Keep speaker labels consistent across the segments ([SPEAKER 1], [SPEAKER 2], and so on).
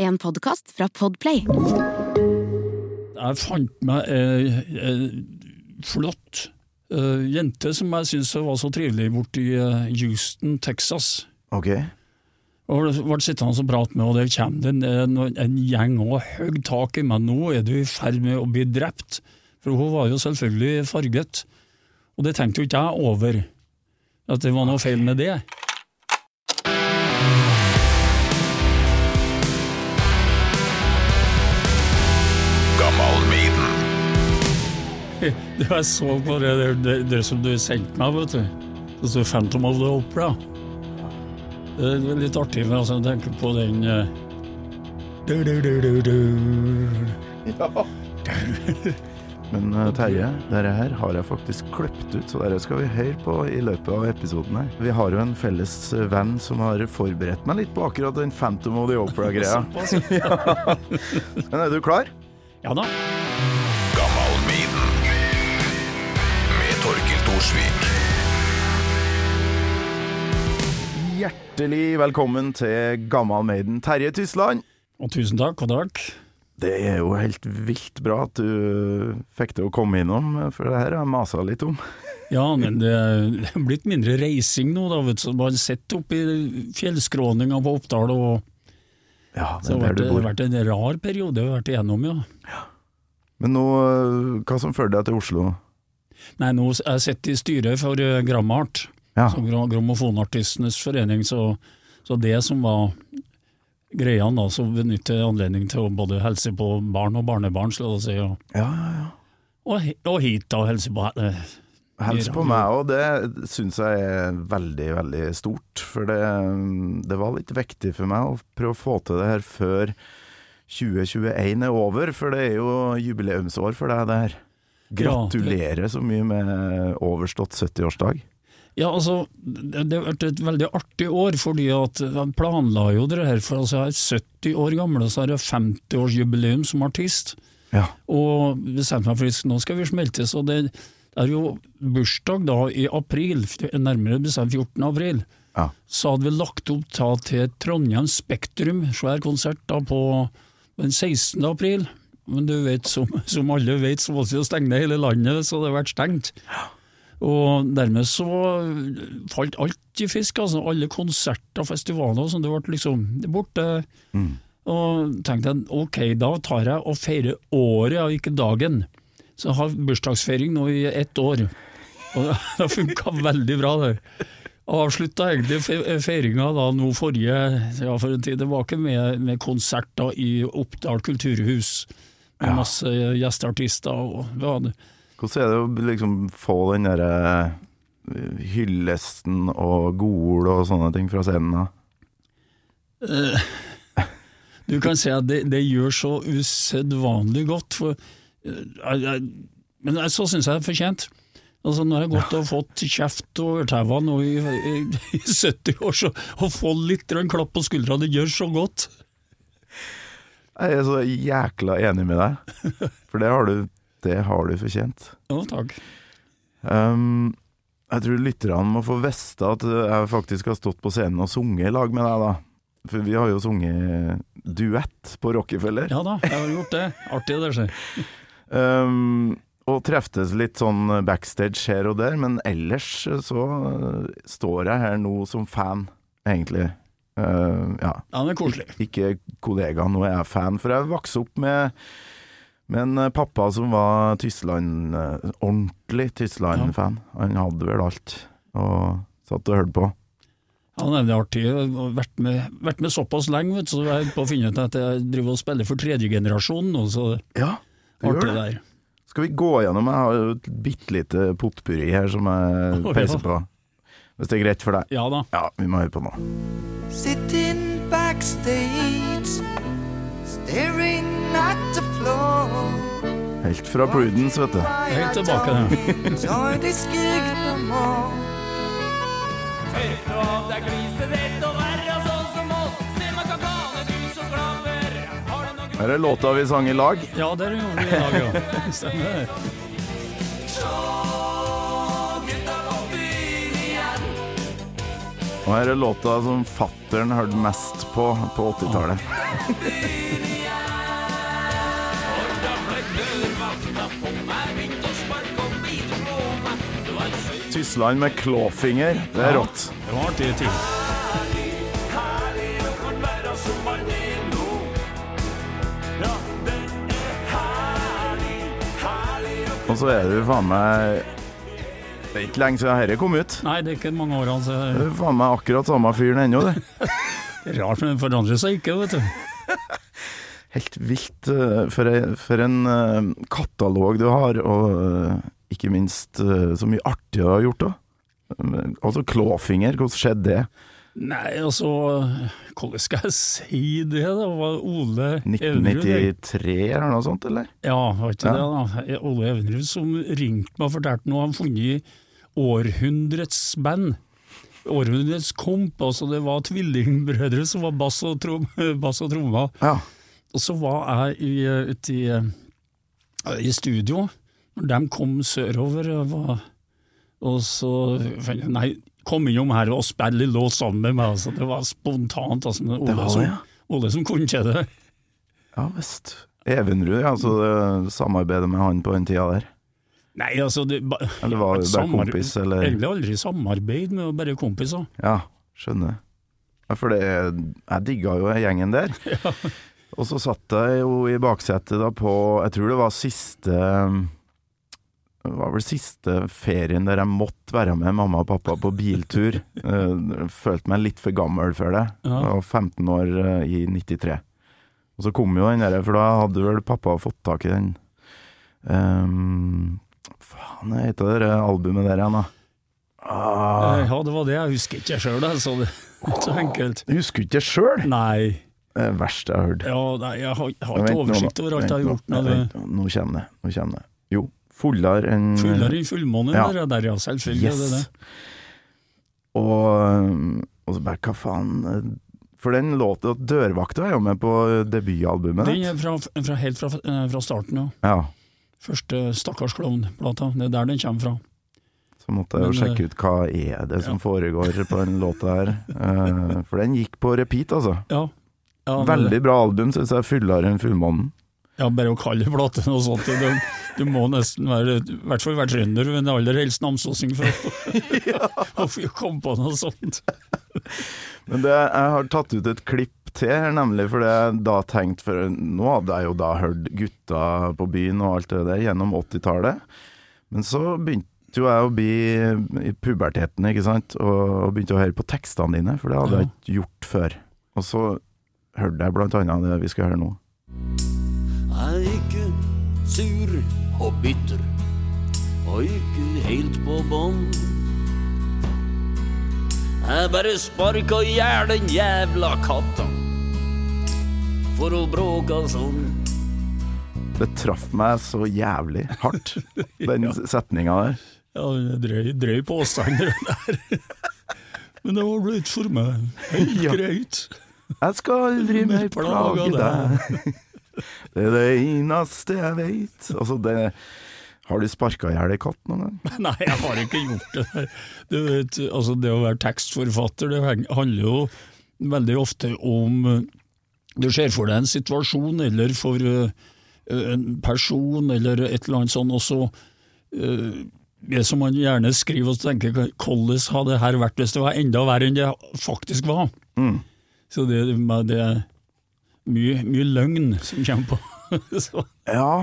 [SPEAKER 1] En podkast fra Podplay.
[SPEAKER 2] Jeg fant meg ei eh, flott eh, jente som jeg syntes var så trivelig borti i Houston, Texas.
[SPEAKER 3] Ok.
[SPEAKER 2] Og ble sittende og prate med, og der kommer det en, en, en gjeng og høgg tak i meg. Nå er du i ferd med å bli drept. For hun var jo selvfølgelig farget. Og det tenkte jo ikke jeg over, at det var noe feil med det. Jeg så på det, det, det, det som du sendte meg, vet du. Det står 'Phantom of the Opera'. Det er litt artig når altså, tenker tenke på den eh, du, du, du, du, du.
[SPEAKER 3] Men eh, Terje, dette her har jeg faktisk kløpt ut, så dette skal vi høre på i løpet av episoden her. Vi har jo en felles eh, venn som har forberedt meg litt på akkurat den Phantom of the Opera-greia.
[SPEAKER 2] ja.
[SPEAKER 3] Men er du klar?
[SPEAKER 2] Ja da.
[SPEAKER 3] Hjertelig velkommen til Gammal Maiden, Terje Tysland.
[SPEAKER 2] Og tusen takk, god dag.
[SPEAKER 3] Det er jo helt vilt bra at du fikk det å komme innom, for det her har jeg masa litt om.
[SPEAKER 2] Ja, men det det er blitt mindre reising nå, da, vet du. Bare sett opp i fjellskråninga på Oppdal, og
[SPEAKER 3] Ja,
[SPEAKER 2] så
[SPEAKER 3] det
[SPEAKER 2] det har vært, en rar periode vi har vært igjennom, ja.
[SPEAKER 3] Men nå, øh, hva som førte deg til Oslo?
[SPEAKER 2] Nei, nå er jeg sitter i styret for uh, Grammart,
[SPEAKER 3] Ja,
[SPEAKER 2] som gra- Grammofonartistenes forening, så, så det som var greia da, så benytter jeg anledning til å både helse på barn og barnebarn, skal jeg si, og,
[SPEAKER 3] ja, ja. ja.
[SPEAKER 2] og, og hit da, helse på eh,
[SPEAKER 3] Hils på meg òg, det syns jeg er veldig, veldig stort. For det, det var litt viktig for meg å prøve å få til det her før 2021 er over, for det er jo jubileumsår for deg her Gratulerer så mye med overstått 70-årsdag.
[SPEAKER 2] Ja, altså, det har vært et veldig artig år, fordi at jeg planla jo det her. For altså, jeg er 70 år gammel, og så har jeg 50-årsjubileum som artist.
[SPEAKER 3] Ja.
[SPEAKER 2] Og bestemte meg for at nå skal vi smelte. Så det er jo bursdag da i april, nærmere bestemt 14. april.
[SPEAKER 3] Ja.
[SPEAKER 2] Så hadde vi lagt opp ta til Trondheim Spektrum, svær konsert da på den 16. april. Men du vet, som, som alle vet, så måtte vi jo stenge hele landet, så det har vært stengt. Og dermed så falt alt i fisk, altså. Alle konserter, festivaler og sånn, det ble liksom borte. Og tenkte jeg ok, da tar jeg og feirer året, og ikke dagen. Så jeg har bursdagsfeiring nå i ett år. Og det har funka veldig bra, det. Avslutta egentlig fe- feiringa da nå forrige, ja for en tid tilbake, med, med konserter i Oppdal kulturhus. Med masse gjesteartister. og vi hadde
[SPEAKER 3] Hvordan er det å liksom få den derre øh, hyllesten og godord og sånne ting fra scenen? da?
[SPEAKER 2] Du kan si at det, det gjør så usedvanlig godt, for, eh, jeg, men så syns jeg det er fortjent. Altså, når jeg har gått og fått kjeft og ørtæva nå i, i, i 70 år, så å få litt klapp på skuldra, det gjør så godt.
[SPEAKER 3] Jeg er så jækla enig med deg, for det har du, det har du fortjent.
[SPEAKER 2] Jo, takk.
[SPEAKER 3] Um, jeg tror lytterne må få vite at jeg faktisk har stått på scenen og sunget i lag med deg, da. For vi har jo sunget duett på Rockefeller.
[SPEAKER 2] Ja da, jeg har gjort det. Artig det skjer.
[SPEAKER 3] Um, og treftes litt sånn backstage her og der, men ellers så står jeg her nå som fan, egentlig. Uh, ja.
[SPEAKER 2] Ja, det er koselig.
[SPEAKER 3] Ikke kollega, nå er jeg fan. For jeg vokste opp med, med en eh, pappa som var Tyskland, eh, ordentlig Tyskland-fan. Han hadde vel alt, og satt og hørte på.
[SPEAKER 2] Ja, nei, det er artig. Jeg har vært med, vært med såpass lenge, vet du, så jeg er på å finne ut at jeg driver og spiller for tredje generasjon nå, så
[SPEAKER 3] Ja, det
[SPEAKER 2] artig
[SPEAKER 3] det.
[SPEAKER 2] der.
[SPEAKER 3] Skal vi gå gjennom? Jeg har jo et bitte lite potpurri her som jeg
[SPEAKER 2] ja.
[SPEAKER 3] peiser på. Hvis det er greit for deg?
[SPEAKER 2] Ja da.
[SPEAKER 3] Ja, vi må høre på nå.
[SPEAKER 4] Sitting backstage, staring at the.
[SPEAKER 3] Helt fra Prudence, vet du.
[SPEAKER 2] Helt tilbake,
[SPEAKER 4] ja.
[SPEAKER 3] Her er låta vi sang i lag.
[SPEAKER 2] Ja, det gjorde vi i lag, ja. Stemmer.
[SPEAKER 3] Og her er låta som fattern hørte mest på på 80-tallet. Tyskland med klåfinger. det er rått.
[SPEAKER 2] Det var artige ting.
[SPEAKER 3] Og så er du faen meg Det er ikke lenge siden dette kom ut.
[SPEAKER 2] Nei, det er ikke mange årene, siden.
[SPEAKER 3] Du er faen meg akkurat samme fyren ennå, det.
[SPEAKER 2] det er rart, men det forandrer seg ikke, vet du.
[SPEAKER 3] Helt vilt eh, for, for en eh, katalog du har, og eh, ikke minst så mye artig du har gjort òg. Altså Klåfinger, hvordan skjedde det?
[SPEAKER 2] Nei, altså Hvordan skal jeg si det, da? Var Ole Evenrud
[SPEAKER 3] 1993 eller noe sånt, eller?
[SPEAKER 2] Ja, var ikke
[SPEAKER 3] Ja.
[SPEAKER 2] det, da? Ole Evenrud som ringte meg og fortalte noe. Han funnet århundrets band. Århundrets komp. Altså det var tvillingbrødre som var bass og, trom, bass og trommer.
[SPEAKER 3] Ja.
[SPEAKER 2] Og så var jeg ute i, eh, i studio, når de kom sørover, var, og så Nei, kom innom her og spill en låt sammen med meg. Altså. Det var spontant. Altså, Ole,
[SPEAKER 3] Det var det,
[SPEAKER 2] som,
[SPEAKER 3] ja.
[SPEAKER 2] Ole som kunne ikke det.
[SPEAKER 3] Ja visst. Evenrud, ja. Så samarbeidet med han på den tida der.
[SPEAKER 2] Nei, altså det, ba,
[SPEAKER 3] Eller var det bare kompis, eller?
[SPEAKER 2] Egentlig aldri samarbeid med bare kompiser.
[SPEAKER 3] Ja, skjønner. Ja, for det, jeg digga jo gjengen der. Og så satt jeg jo i baksetet da på Jeg tror det var siste Det var vel siste ferien der jeg måtte være med mamma og pappa på biltur. Eh, Følte meg litt for gammel for det. Jeg var 15 år eh, i 93. Og så kom jo den der, for da hadde vel pappa fått tak i den um, Faen, hva heter det albumet der igjen, da? Ah,
[SPEAKER 2] Ja, det var det. Jeg husker ikke sjøl, altså. Det er ikke så enkelt.
[SPEAKER 3] jeg husker ikke sjøl!
[SPEAKER 2] Nei.
[SPEAKER 3] Det er verste jeg har hørt.
[SPEAKER 2] Ja, nei jeg har, jeg har ikke
[SPEAKER 3] vent,
[SPEAKER 2] oversikt over alt jeg har gjort.
[SPEAKER 3] nå,
[SPEAKER 2] nei,
[SPEAKER 3] vent nå, kommer det. Nå kommer det. Jo, fullere enn
[SPEAKER 2] Fullere i fullmåne,
[SPEAKER 3] Ja.
[SPEAKER 2] der, der, ja. Selvfølgelig yes. det det.
[SPEAKER 3] Og, um, og så bare, hva faen For den låta 'Dørvakta' er jo med på debutalbumet
[SPEAKER 2] Den er fra, fra, helt fra, eh, fra starten, ja.
[SPEAKER 3] Ja,
[SPEAKER 2] Første Stakkars klovn-plata. Det er der den kommer fra.
[SPEAKER 3] så måtte jeg jo sjekke ut hva er det som foregår på den låta her. Eh, For den gikk på repeat, altså.
[SPEAKER 2] Ja. Ja men-
[SPEAKER 3] Veldig bra album, syns jeg. Fullere enn fullmånen.
[SPEAKER 2] Ja, bare å kalle plate noe sånt. Du, du må nesten være, i hvert fall være trønder, men aller helst namsåsing for å å komme på noe sånt.
[SPEAKER 3] Men det, jeg har tatt ut et klipp til her, nemlig fordi jeg da tenkte for Nå hadde jeg jo da hørt gutta på byen og alt det der gjennom 80-tallet. Men så begynte jo jeg å bli i puberteten, ikke sant, og, og begynte å høre på tekstene dine, for det hadde jeg ikke gjort før. Og så hørte jeg blant annet det vi skal høre nå.
[SPEAKER 5] Jeg er ikke sur og bitter, og ikke helt på bånn. Jeg bare sparka i hjel den jævla katta, for å bråka sånn.
[SPEAKER 3] Det traff meg så jævlig hardt, den setninga der.
[SPEAKER 2] Ja, drøy, drøy påstand den der. Men det var blitt for meg helt
[SPEAKER 3] Ja.
[SPEAKER 2] greit.
[SPEAKER 3] Jeg skal aldri mer plage deg. Det er det eneste jeg veit. Altså, det Har du sparka i hjel ei katt noen gang?
[SPEAKER 2] Nei, jeg har ikke gjort det der. Du vet, altså det å være tekstforfatter, det handler jo veldig ofte om eh, Du ser for deg en situasjon, eller for eh, en person, eller et eller annet sånt, og så eh, det som man gjerne skriver og tenker, hvordan hadde det her vært hvis det var enda verre enn det faktisk var?
[SPEAKER 3] Mm.
[SPEAKER 2] Så det, det er mye, mye løgn som kommer på. så,
[SPEAKER 3] Ja,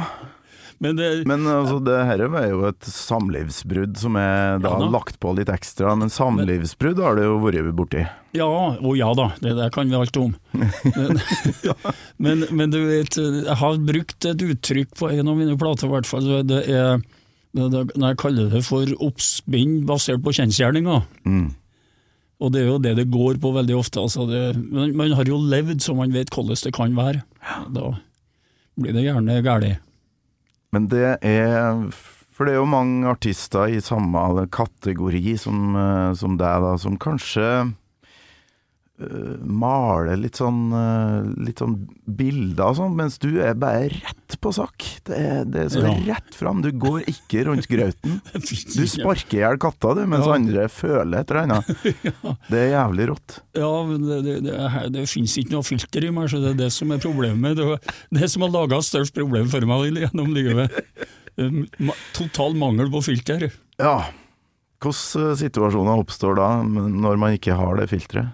[SPEAKER 2] men det,
[SPEAKER 3] men altså, det her er jo et samlivsbrudd som er da,
[SPEAKER 2] Ja
[SPEAKER 3] lagt på litt ekstra. Men samlivsbrudd har det jo vært borti.
[SPEAKER 2] Ja, og ja da, det der kan vi alt om. Men, men, men du vet, jeg har brukt et uttrykk på en av mine plater, i hvert fall. Det er det, jeg kaller det for oppspinn basert på kjensgjerninger.
[SPEAKER 3] Mm.
[SPEAKER 2] Og det er jo det det går på veldig ofte. Altså det, man, man har jo levd så man vet hvordan det kan være. Da blir det gjerne galt.
[SPEAKER 3] Men det er For det er jo mange artister i samme kategori som, eh, som deg, da, som kanskje øh, male litt sånn uh, Litt sånn bilder og sånn, mens du er bare rett på sak. Det er, det er så
[SPEAKER 2] Ja.
[SPEAKER 3] rett fram. Du går ikke rundt grauten. Du sparker i hjel katta, du, mens
[SPEAKER 2] Ja.
[SPEAKER 3] andre føler et eller annet. Det er jævlig rått.
[SPEAKER 2] Ja, men det, det, det, det finnes ikke noe filter i meg, så det er det som er problemet. Det er det som har laga størst problem for meg gjennom livet. Total mangel på filter.
[SPEAKER 3] Ja. Hvilke situasjoner oppstår da, når man ikke har det filteret?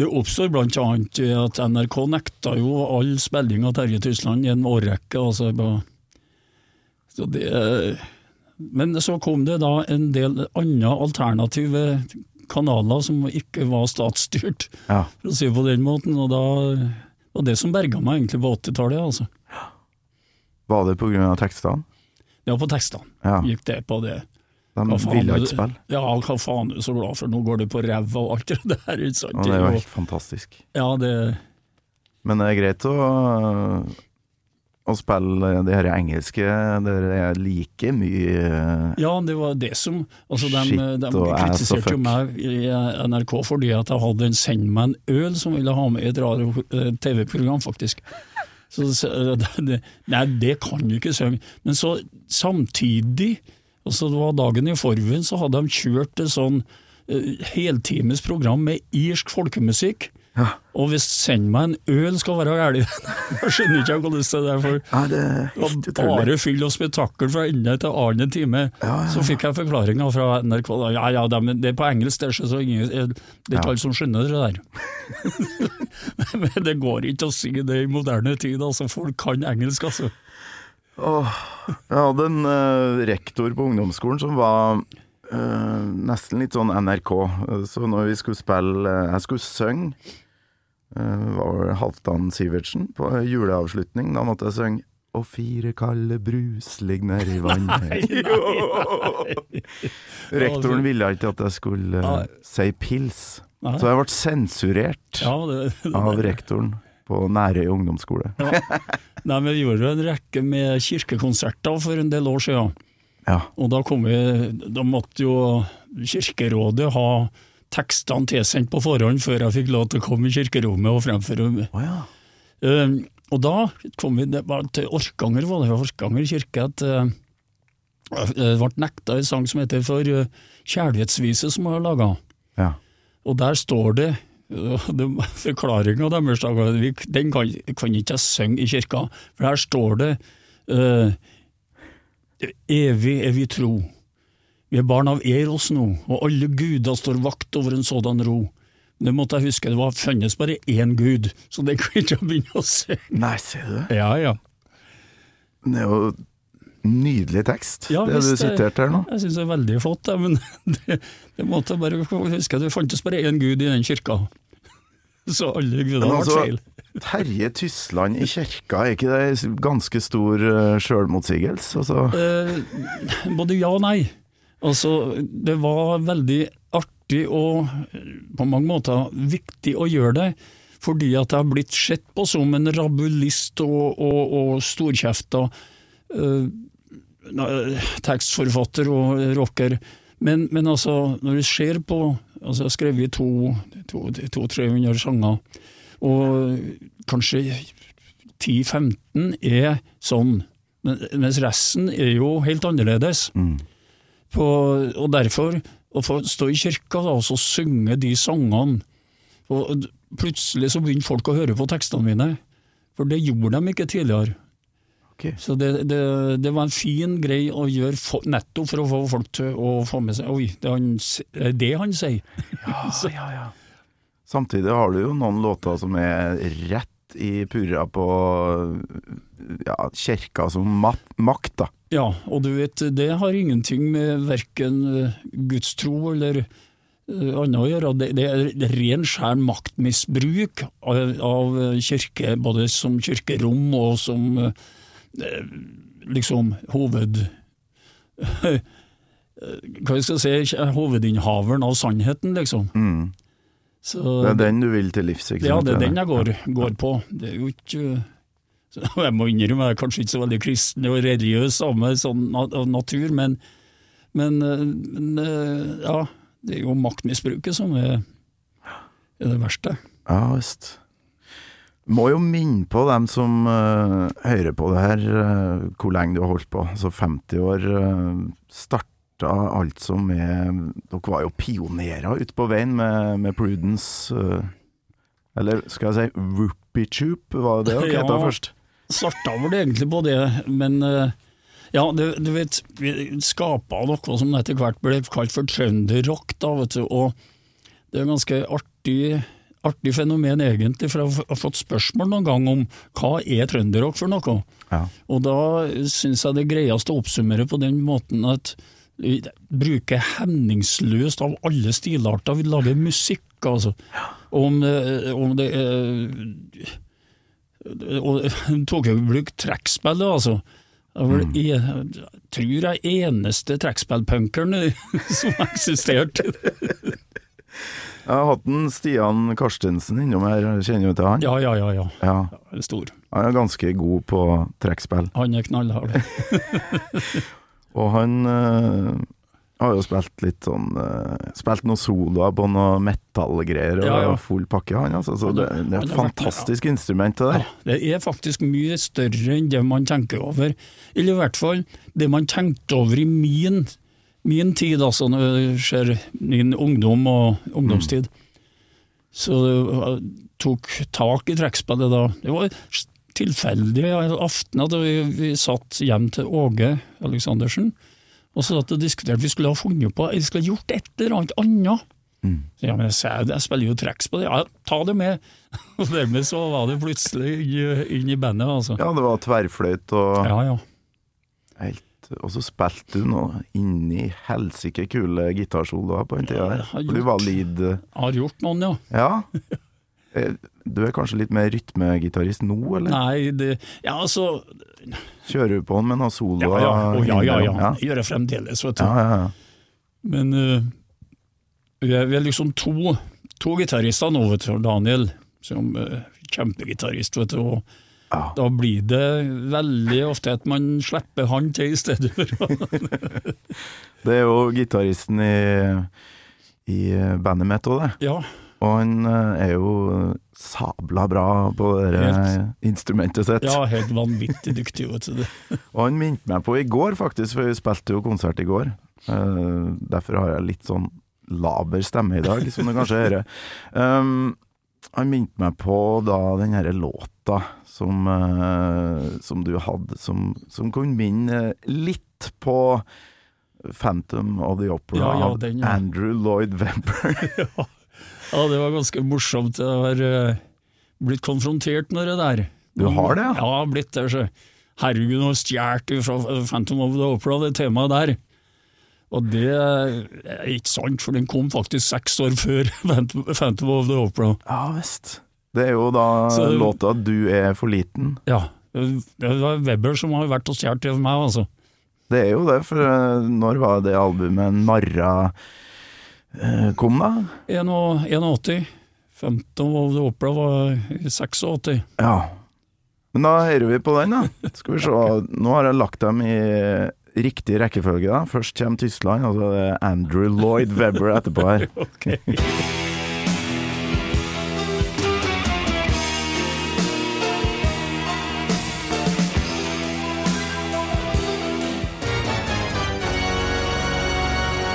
[SPEAKER 2] Det oppstår blant annet at NRK nekta jo all spilling av Terje Tysland i en årrekke. Altså, så det, men så kom det da en del andre alternative kanaler som ikke var statsstyrt,
[SPEAKER 3] Ja.
[SPEAKER 2] for å si det på den måten. Og da var det som berga meg egentlig på 80-tallet. Altså.
[SPEAKER 3] Var det pga. tekstene?
[SPEAKER 2] Ja, på tekstene.
[SPEAKER 3] Ja.
[SPEAKER 2] Gikk det på det.
[SPEAKER 3] De
[SPEAKER 2] faen,
[SPEAKER 3] ville
[SPEAKER 2] du-
[SPEAKER 3] ikke spille.
[SPEAKER 2] Ja, hva faen er du så glad for, nå går det på ræva og alt det der. Ikke sant?
[SPEAKER 3] Og det er jo helt fantastisk.
[SPEAKER 2] ja, det,
[SPEAKER 3] Men det er greit å, å spille de her engelske det er like mye
[SPEAKER 2] Ja, det var det som altså
[SPEAKER 3] Shit
[SPEAKER 2] De, de
[SPEAKER 3] og
[SPEAKER 2] kritiserte jo meg i NRK fordi at jeg hadde en Send meg en øl som ville ha med i et radio-TV-program, faktisk. Så, så det, Nei, det kan du ikke synge. Men så samtidig, altså det var dagen i forveien, så hadde de kjørt et sånn uh, heltimes program med irsk folkemusikk. Og hvis Send meg en øl skal være ærlig jeg skjønner ikke hvordan det er. for
[SPEAKER 3] ja, det er
[SPEAKER 2] bare fyll og spetakkel fra ende til annen time. Så fikk jeg forklaringa fra NRK. Ja, ja, det, er på engelsk, det er, så ingen, det er ikke
[SPEAKER 3] Ja.
[SPEAKER 2] alle som skjønner det der. men det går ikke å si det i moderne tid, altså. Folk kan engelsk, altså.
[SPEAKER 3] Jeg hadde en uh, rektor på ungdomsskolen som var uh, nesten litt sånn NRK. Så når vi skulle spille uh, Jeg skulle synge. Uh, var Halvdan Sivertsen på juleavslutning. Da måtte jeg synge Og fire kalde brus ligger nedi vannet. Rektoren ville ikke at jeg skulle
[SPEAKER 2] uh,
[SPEAKER 3] si pils.
[SPEAKER 2] Nei.
[SPEAKER 3] Så jeg ble sensurert
[SPEAKER 2] Ja, det,
[SPEAKER 3] av rektoren på Nærøy ungdomsskole.
[SPEAKER 2] Nei, men Vi gjorde jo en rekke med kirkekonserter for en del år siden.
[SPEAKER 3] Ja.
[SPEAKER 2] Og da, kom vi, da måtte jo Kirkerådet ha tekstene tilsendt på forhånd før jeg fikk lov til å komme i kirkerommet og fremføre.
[SPEAKER 3] Å ja.
[SPEAKER 2] um, og da kom vi til Orkanger, var det Orkanger kirke, at uh, det ble nekta en sang som heter For uh, kjærlighetsvise, som jeg har laga.
[SPEAKER 3] ja.
[SPEAKER 2] Og der står det Forklaringa deres, den kan, kan ikke jeg synge i kirka, for her står det uh, Evig er vi tro. Vi er barn av Eros nå, og alle guder står vakt over en sådan ro. Det måtte jeg huske, det var funnes bare én gud, så det kan ikke begynne å synge.
[SPEAKER 3] Nei, ser du det?
[SPEAKER 2] Ja, ja.
[SPEAKER 3] Det er jo nydelig tekst,
[SPEAKER 2] Ja,
[SPEAKER 3] det du siterte her nå.
[SPEAKER 2] Jeg syns det er veldig flott, men det, det måtte jeg bare huske. Det fantes bare én gud i den kirka. Så alle grunner
[SPEAKER 3] har
[SPEAKER 2] feil.
[SPEAKER 3] Terje Tysland i kirka, er ikke det ganske stor uh, sjølmotsigelse? Altså,
[SPEAKER 2] Eh, både ja og nei. Altså, det var veldig artig og eh, på mange måter viktig å gjøre det, fordi at jeg har blitt sett på som en rabulist og, og, og storkjefta uh, tekstforfatter og rocker. Men, men altså, når du ser på altså Jeg har skrevet to-300 to, 300 sanger, og kanskje 10-15 er sånn, mens resten er jo helt annerledes. På, og derfor, å få stå i kirka da, og så synge de sangene. Og Plutselig så begynner folk å høre på tekstene mine, for det gjorde de ikke tidligere.
[SPEAKER 3] Ok.
[SPEAKER 2] Så det, det, det var en fin greie å gjøre for, nettopp for å få folk til å få med seg Oi, det er, han, det han sier! han sier. ja.
[SPEAKER 3] samtidig har du jo noen låter som er rett i purra på ja, kirka som mat, makt, da.
[SPEAKER 2] Ja, og du vet, det har ingenting med verken eh, gudstro eller eh, annet å gjøre. Det, det er ren skjær maktmisbruk av, av kirke, både som kirkerom og som eh, liksom hoved... Hva skal jeg si, hovedinnehaveren av sannheten, liksom. Så,
[SPEAKER 3] Det er den du vil til livs, ikke
[SPEAKER 2] ja, det er den jeg går, går på. Det er jo ikke så Jeg må innrømme jeg er kanskje ikke så veldig kristen og religiøs av sånn natur, men, men, eh, men eh, ja, det er jo maktmisbruket som er, er det verste.
[SPEAKER 3] Ja visst. Må jo minne på dem som uh, hører på det her, uh, hvor lenge du har holdt på. Så 50 år uh, starta altså med Dere var jo pionerer ute på veien med, med Prudence. Uh, eller skal jeg si Whoopichoop, var det det dere
[SPEAKER 2] Ja.
[SPEAKER 3] het først?
[SPEAKER 2] starta vel egentlig på det, men eh, ja, du, du vet, vi skapa noe som etter hvert ble kalt for trønderrock, da, vet du, og det er ganske artig, artig fenomen egentlig, for jeg har fått spørsmål noen gang om hva er trønderrock for noe?
[SPEAKER 3] Ja.
[SPEAKER 2] Og da syns jeg det greieste greiest å oppsummere på den måten at vi bruker hemningsløst av alle stilarter, vi lager musikk, altså. Om, det- om det er og tok i bruk trekkspillet, altså. Jeg
[SPEAKER 3] Mm.
[SPEAKER 2] tror jeg eneste trekkspillpunkeren som eksisterte.
[SPEAKER 3] Jeg har hatt en Stian Karstensen innom her, kjenner jo til han?
[SPEAKER 2] Ja, ja, ja, ja.
[SPEAKER 3] Ja,
[SPEAKER 2] Stor.
[SPEAKER 3] Han er ganske god på trekkspill.
[SPEAKER 2] Han er knallhard.
[SPEAKER 3] Og han eh, har jo spilt litt sånn eh, Spilt noen soloer på noe metallgreier og
[SPEAKER 2] Ja, ja.
[SPEAKER 3] full pakke, han altså. Så det, det er et
[SPEAKER 2] fantastisk vært
[SPEAKER 3] instrument, det der.
[SPEAKER 2] Det er faktisk mye større enn det man tenker over. Eller i hvert fall det man tenkte over i min, min tid, altså når det skjer min ungdom og ungdomstid. Så jeg tok tak i trekkspillet da. Det var tilfeldig en aften at vi, vi satt hjem til Åge Aleksandersen, og så satt og diskuterte vi skulle ha funnet på, vi skulle ha gjort et eller annet annet. Så, ja, men jeg, jeg, jeg spiller jo trekkspill, ja, ta det med. Og dermed så var det plutselig inn i bandet, altså.
[SPEAKER 3] Ja, det var tverrfløyt og
[SPEAKER 2] Ja, ja.
[SPEAKER 3] helt Og så spilte du noe inni helsike kule gitarsoloer på den tida der. For du var lead
[SPEAKER 2] Har gjort noen, ja.
[SPEAKER 3] Ja. Eh, Du er kanskje litt mer rytmegitarist nå, eller?
[SPEAKER 2] Nei, det Ja, altså
[SPEAKER 3] Kjører du på med noen soloer?
[SPEAKER 2] Ja, ja, oh, ja, ja, ja.
[SPEAKER 3] ja.
[SPEAKER 2] Det gjør jeg fremdeles, vet du.
[SPEAKER 3] ja, ja, ja.
[SPEAKER 2] Men uh, vi, er, vi er liksom to, to gitarister nå, vet du. Daniel, som uh, kjempegitarist, vet du. Og
[SPEAKER 3] Ja.
[SPEAKER 2] da blir det veldig ofte at man slipper han til i stedet for
[SPEAKER 3] Det er jo gitaristen i, i bandet mitt òg, det.
[SPEAKER 2] Ja,
[SPEAKER 3] Og han eh, er jo sabla bra på det
[SPEAKER 2] Helt.
[SPEAKER 3] instrumentet sitt.
[SPEAKER 2] ja helt vanvittig dyktig.
[SPEAKER 3] Og han minte meg på i går, faktisk, for vi spilte jo konsert i går. Eh, derfor har jeg litt sånn laber stemme i dag, som du kanskje hører. Um, han minte meg på da den herre låta som, eh, som du hadde, som, som kunne minne litt på Phantom of the Opera
[SPEAKER 2] Ja, ja,
[SPEAKER 3] av
[SPEAKER 2] den, ja.
[SPEAKER 3] Andrew Lloyd Webber.
[SPEAKER 2] Ja, det var ganske morsomt. Jeg har eh, blitt konfrontert med det der.
[SPEAKER 3] Du har det, ja?
[SPEAKER 2] Ja, blitt det. Herregud, nå stjal du fra Phantom of the Opera, det temaet der. Og det er ikke sant, for den kom faktisk seks år før Phantom of the Opera.
[SPEAKER 3] Ja visst. Det er jo da
[SPEAKER 2] Så
[SPEAKER 3] låta 'Du er for liten'.
[SPEAKER 2] Ja, det var Webber som har vært og stjålet det for meg, altså.
[SPEAKER 3] Det er jo det, for eh, når var det albumet 'Narra' eh, kom, da?
[SPEAKER 2] 81. Phantom of the Opera var i 86.
[SPEAKER 3] Ja. Men da hører vi på den, da. Skal vi se. Nå har jeg lagt dem i riktig rekkefølge. da Først kommer Tyskland, og så er det Andrew Lloyd Webber etterpå her.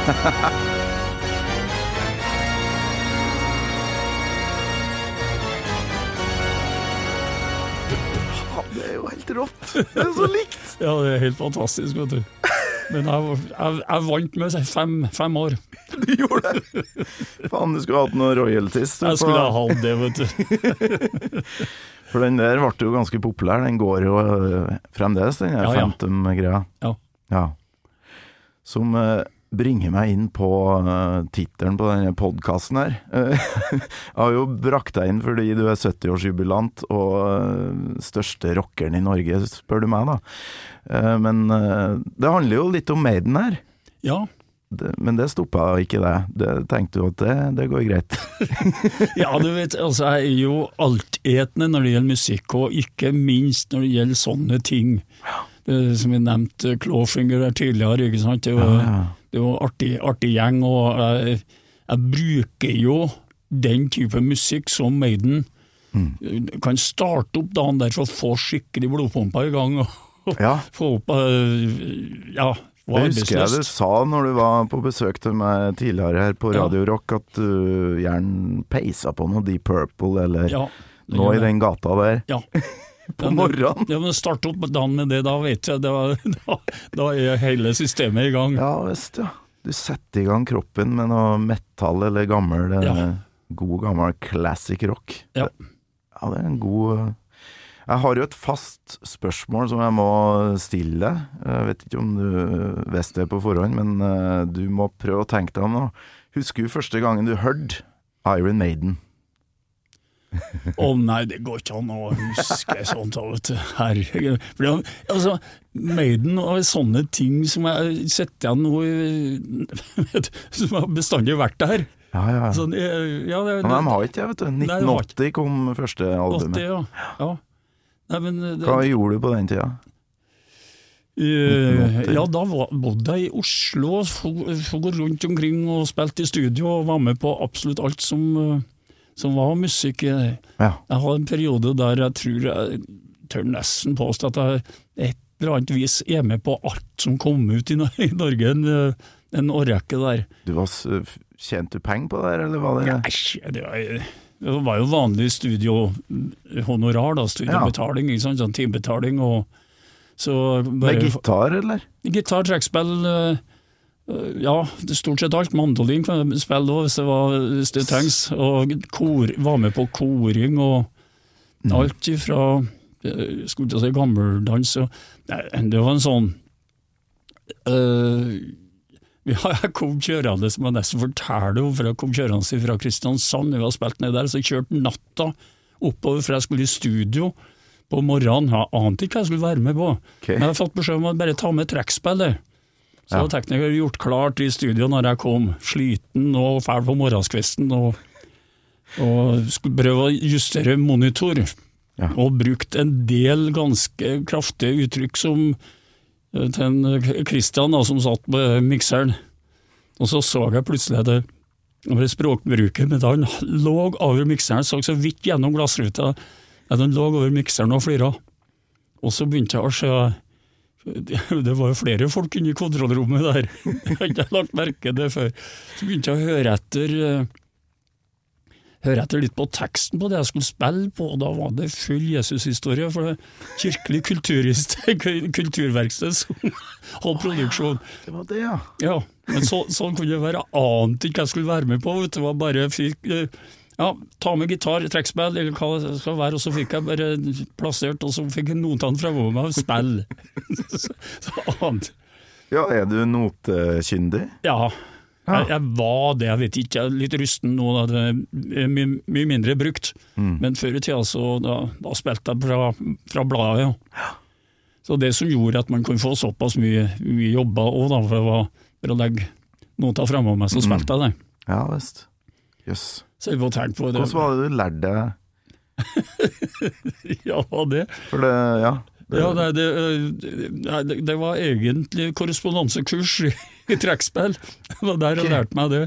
[SPEAKER 3] Det er jo helt rått. Det er så likt.
[SPEAKER 2] Ja, det er helt fantastisk, vet du. Men jeg, jeg, jeg vant med fem, fem år.
[SPEAKER 3] Du gjorde det. Faen, du skulle hatt noe royalties. du,
[SPEAKER 2] Jeg skulle ha hatt det, vet du.
[SPEAKER 3] For den der ble jo ganske populær. Den går jo øh, fremdeles, den der
[SPEAKER 2] Ja.
[SPEAKER 3] Phantom-greia.
[SPEAKER 2] Ja.
[SPEAKER 3] Ja. Som øh, bringer meg inn på uh, tittelen på denne podkasten her. Eh, jeg har jo brakt deg inn fordi du er 70-årsjubilant og uh, største rockeren i Norge, spør du meg, da. Uh, men det handler jo litt om Maiden her.
[SPEAKER 2] Ja,
[SPEAKER 3] Det, men det stoppa ikke deg. Det tenkte du at det, det går greit.
[SPEAKER 2] ja, du vet, altså jeg er jo altetende når det gjelder musikk, og ikke minst når det gjelder sånne ting. Det, som vi nevnte Clawfinger her tidligere, ikke sant. Det var,
[SPEAKER 3] Ja, ja.
[SPEAKER 2] Det var artig, artig gjeng, og jeg, jeg bruker jo den type musikk som Maiden
[SPEAKER 3] Mm.
[SPEAKER 2] eh, kan starte opp dagen der for å få skikkelig blodpumpa i gang. og
[SPEAKER 3] Ja.
[SPEAKER 2] Få opp eh, Ja,
[SPEAKER 3] Det husker jeg du sa når du var på besøk til meg tidligere her på
[SPEAKER 2] Ja.
[SPEAKER 3] Radio Rock, at du gjerne peisa på noe Deep Purple eller
[SPEAKER 2] Ja,
[SPEAKER 3] noe i den gata der
[SPEAKER 2] Ja.
[SPEAKER 3] på morgenen.
[SPEAKER 2] Ja, men Start opp dagen med det, da vet jeg da, da, da er hele systemet i gang.
[SPEAKER 3] Ja visst, ja. Du setter i gang kroppen med noe metall eller gammel, eh,
[SPEAKER 2] Ja.
[SPEAKER 3] god gammel classic rock.
[SPEAKER 2] Ja.
[SPEAKER 3] Ja, det er en god eh, Jeg har jo et fast spørsmål som jeg må stille. Jeg vet ikke om du visste det på forhånd, men eh, du må prøve å tenke deg om nå. Husker du første gangen du hørte Iron Maiden?
[SPEAKER 2] Å nei, det går ikke an å huske sånt, vet du. Herregud. For altså, Maiden og sånne ting som jeg setter igjen noe vet Som har bestandig vært der.
[SPEAKER 3] Ja, ja. ja.
[SPEAKER 2] Sånn, eh, ja, det,
[SPEAKER 3] Men de har ikke det, vet du.
[SPEAKER 2] Nei,
[SPEAKER 3] 1980 kom første
[SPEAKER 2] 80,
[SPEAKER 3] albumet.
[SPEAKER 2] ja. ja. Nei, men eh, det,
[SPEAKER 3] Hva gjorde du på den tida?
[SPEAKER 2] Uh, ja, da var, bodde jeg i Oslo og for rundt omkring og spilte i studio og var med på absolutt alt som, eh, som var musikk. Jeg
[SPEAKER 3] Ja.
[SPEAKER 2] jeg hadde en periode der jeg tror jeg tør nesten påstå at jeg et eller annet vis er med på alt som kom ut i, Norge en, eh, en årrekke der.
[SPEAKER 3] Du var, Tjente du penger på det, eller var det
[SPEAKER 2] Nei, det var, det var jo vanlig studiohonorar, da, studiobetaling, ikke sant, sånn timebetaling og så
[SPEAKER 3] Med gitar, eller?
[SPEAKER 2] Gitar, trekkspill, eh, eh, ja, er stort sett alt. Mandolin kan jeg spille òg, hvis, hvis det trengs. Og kor, var med på koring og alt ifra eh, skulle til å si gammeldans. Det var en sånn øh, ja, jeg kom kjørende, som jeg nesten forteller om, for jeg kom kjørende fra Kristiansand. Vi har spilt ned der, så jeg kjørte natta oppover, for jeg skulle i studio på morgenen. Jeg ante ikke hva jeg skulle være med på.
[SPEAKER 3] okay.
[SPEAKER 2] Men jeg fått beskjed om å bare ta med trekkspillet. Så
[SPEAKER 3] Ja.
[SPEAKER 2] hadde teknikeren gjort klart i studio når jeg kom, sliten og fæl på morgenskvisten, og, og skulle prøve å justere monitor.
[SPEAKER 3] Ja.
[SPEAKER 2] Og brukt en del ganske kraftige uttrykk som eh, til en eh, Christian da, som satt på mikseren. Og så så jeg plutselig det over språkbruket, men han lå over mikseren, så så vidt gjennom glassruta at han lå over mikseren og flira. Og så begynte jeg å se det var jo flere folk inne i kontrollrommet der, jeg hadde ikke lagt merke det før. Så begynte jeg å høre etter eh, høre etter litt på teksten på det jeg skulle spille på, og da var det full Jesushistorie. For det Kirkelig kulturverksted som holdt produksjon.
[SPEAKER 3] Det var det, ja.
[SPEAKER 2] Ja, men så, sånn kunne det være. Jeg ante ikke jeg skulle være med på. Vet du, det var bare fikk, eh, ja, ta med gitar, trekkspill, eller hva det skal være, og så fikk jeg bare plassert, og så fikk jeg notene fra meg og spill. så, så annet.
[SPEAKER 3] Ja, er du notekyndig?
[SPEAKER 2] Ja.
[SPEAKER 3] Ja.
[SPEAKER 2] Jeg, jeg var det, jeg vet ikke, jeg er litt rusten nå, da, det er mye, mye mindre brukt.
[SPEAKER 3] Mm.
[SPEAKER 2] Men før i tida så da, da spilte jeg fra, fra bladet, ja. Så det som gjorde at man kunne få såpass mye, mye jobber òg, da, for, å- legge noter framover meg, så
[SPEAKER 3] Mm.
[SPEAKER 2] spilte jeg det.
[SPEAKER 3] Ja visst. Jøss.
[SPEAKER 2] Så jeg får tenke på det.
[SPEAKER 3] Hvordan var det du lærte deg
[SPEAKER 2] Ja, det?
[SPEAKER 3] For det, ja. Det,
[SPEAKER 2] Ja, nei, det, nei, det, var egentlig korrespondansekurs i, i trekkspill. Det var der jeg
[SPEAKER 3] okay.
[SPEAKER 2] lærte meg det.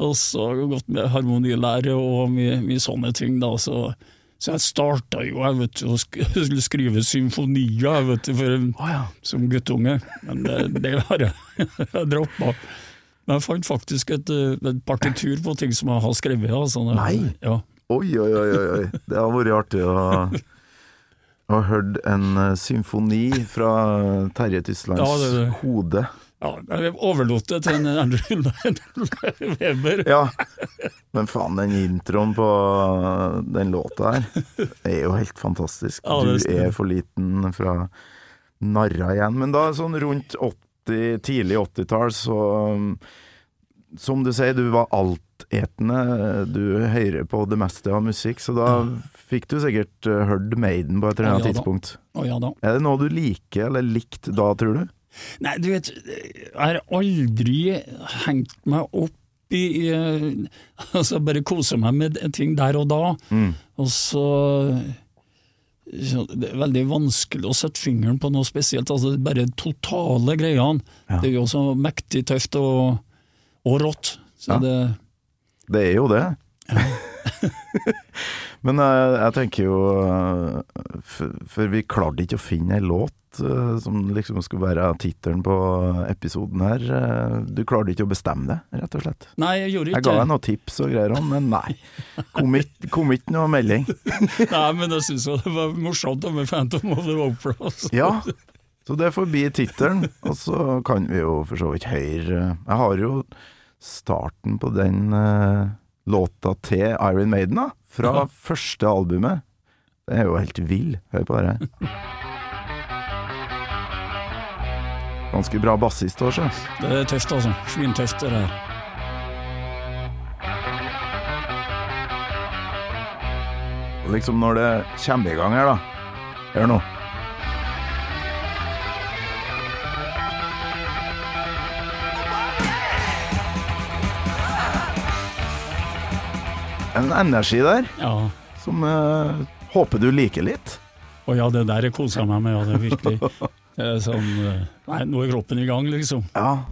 [SPEAKER 2] Og så har jeg gått med harmonilære og mye, mye sånne ting, da. Så, så jeg starta jo jeg vet, å sk skulle skrive symfonier jeg vet, du, for,
[SPEAKER 3] Å ja.
[SPEAKER 2] som guttunge, men det, det har jeg, jeg droppa. Men jeg fant faktisk et, eh, et partitur på ting som jeg har skrevet. Altså,
[SPEAKER 3] Nei.
[SPEAKER 2] Ja.
[SPEAKER 3] Oi, oi, oi, oi. Det har vært artig å ha hørt en eh, symfoni fra Terje Tyslands
[SPEAKER 2] Ja, det- det-
[SPEAKER 3] hode.
[SPEAKER 2] ja, jeg overlot det til en Andrew Weber.
[SPEAKER 3] Ja, men faen, den introen på den låta her er jo helt fantastisk.
[SPEAKER 2] Ja, er
[SPEAKER 3] du er for liten fra narra igjen. Men da sånn rundt 80, tidlig 80-tall, så Som du sier, du var altetende. Du hører på det meste av musikk, så da fikk du sikkert uh, hørt Maiden på et eller annet
[SPEAKER 2] Ja, ja
[SPEAKER 3] tidspunkt.
[SPEAKER 2] Å ja.
[SPEAKER 3] Er det noe du liker eller likt da, tror du?
[SPEAKER 2] Nei, du vet, jeg har aldri hengt meg opp i i Altså, bare kose meg med ting der og da.
[SPEAKER 3] Mm.
[SPEAKER 2] Og så Det er veldig vanskelig å sette fingeren på noe spesielt. altså Bare totale greiene.
[SPEAKER 3] Ja.
[SPEAKER 2] Det er jo så mektig tøft og, og rått. Så
[SPEAKER 3] Ja.
[SPEAKER 2] det
[SPEAKER 3] Det er jo det. Men jeg, jeg tenker jo eh, for, for vi klarte ikke å finne ei låt eh, som liksom skulle være tittelen på episoden her. Eh, Du klarte ikke å bestemme det, rett og slett.
[SPEAKER 2] Nei, jeg gjorde ikke Jeg
[SPEAKER 3] ga deg noen tips og greier, om, men nei. Kom ikke, noe melding.
[SPEAKER 2] Nei, men jeg syns det var morsomt med Phantom of the Opera. altså.
[SPEAKER 3] Ja, så det får bli tittelen. Og så kan vi jo for så vidt høre Jeg har jo starten på den eh, låta til Iron Maiden, da. Fra
[SPEAKER 2] Ja.
[SPEAKER 3] første albumet. Det er jo helt vill. Hør på det her. Ganske bra bassist òg, sjø.
[SPEAKER 2] Det er tøft, altså. Svintøft, det der.
[SPEAKER 3] Liksom når det kommer i gang her, da. Hør nå. En energi der
[SPEAKER 2] Ja.
[SPEAKER 3] som eh, håper du liker litt.
[SPEAKER 2] Å ja, det der koser jeg meg med, ja, det er virkelig. Det er sånn eh, Nei, nå er kroppen i gang, liksom.
[SPEAKER 3] Ja,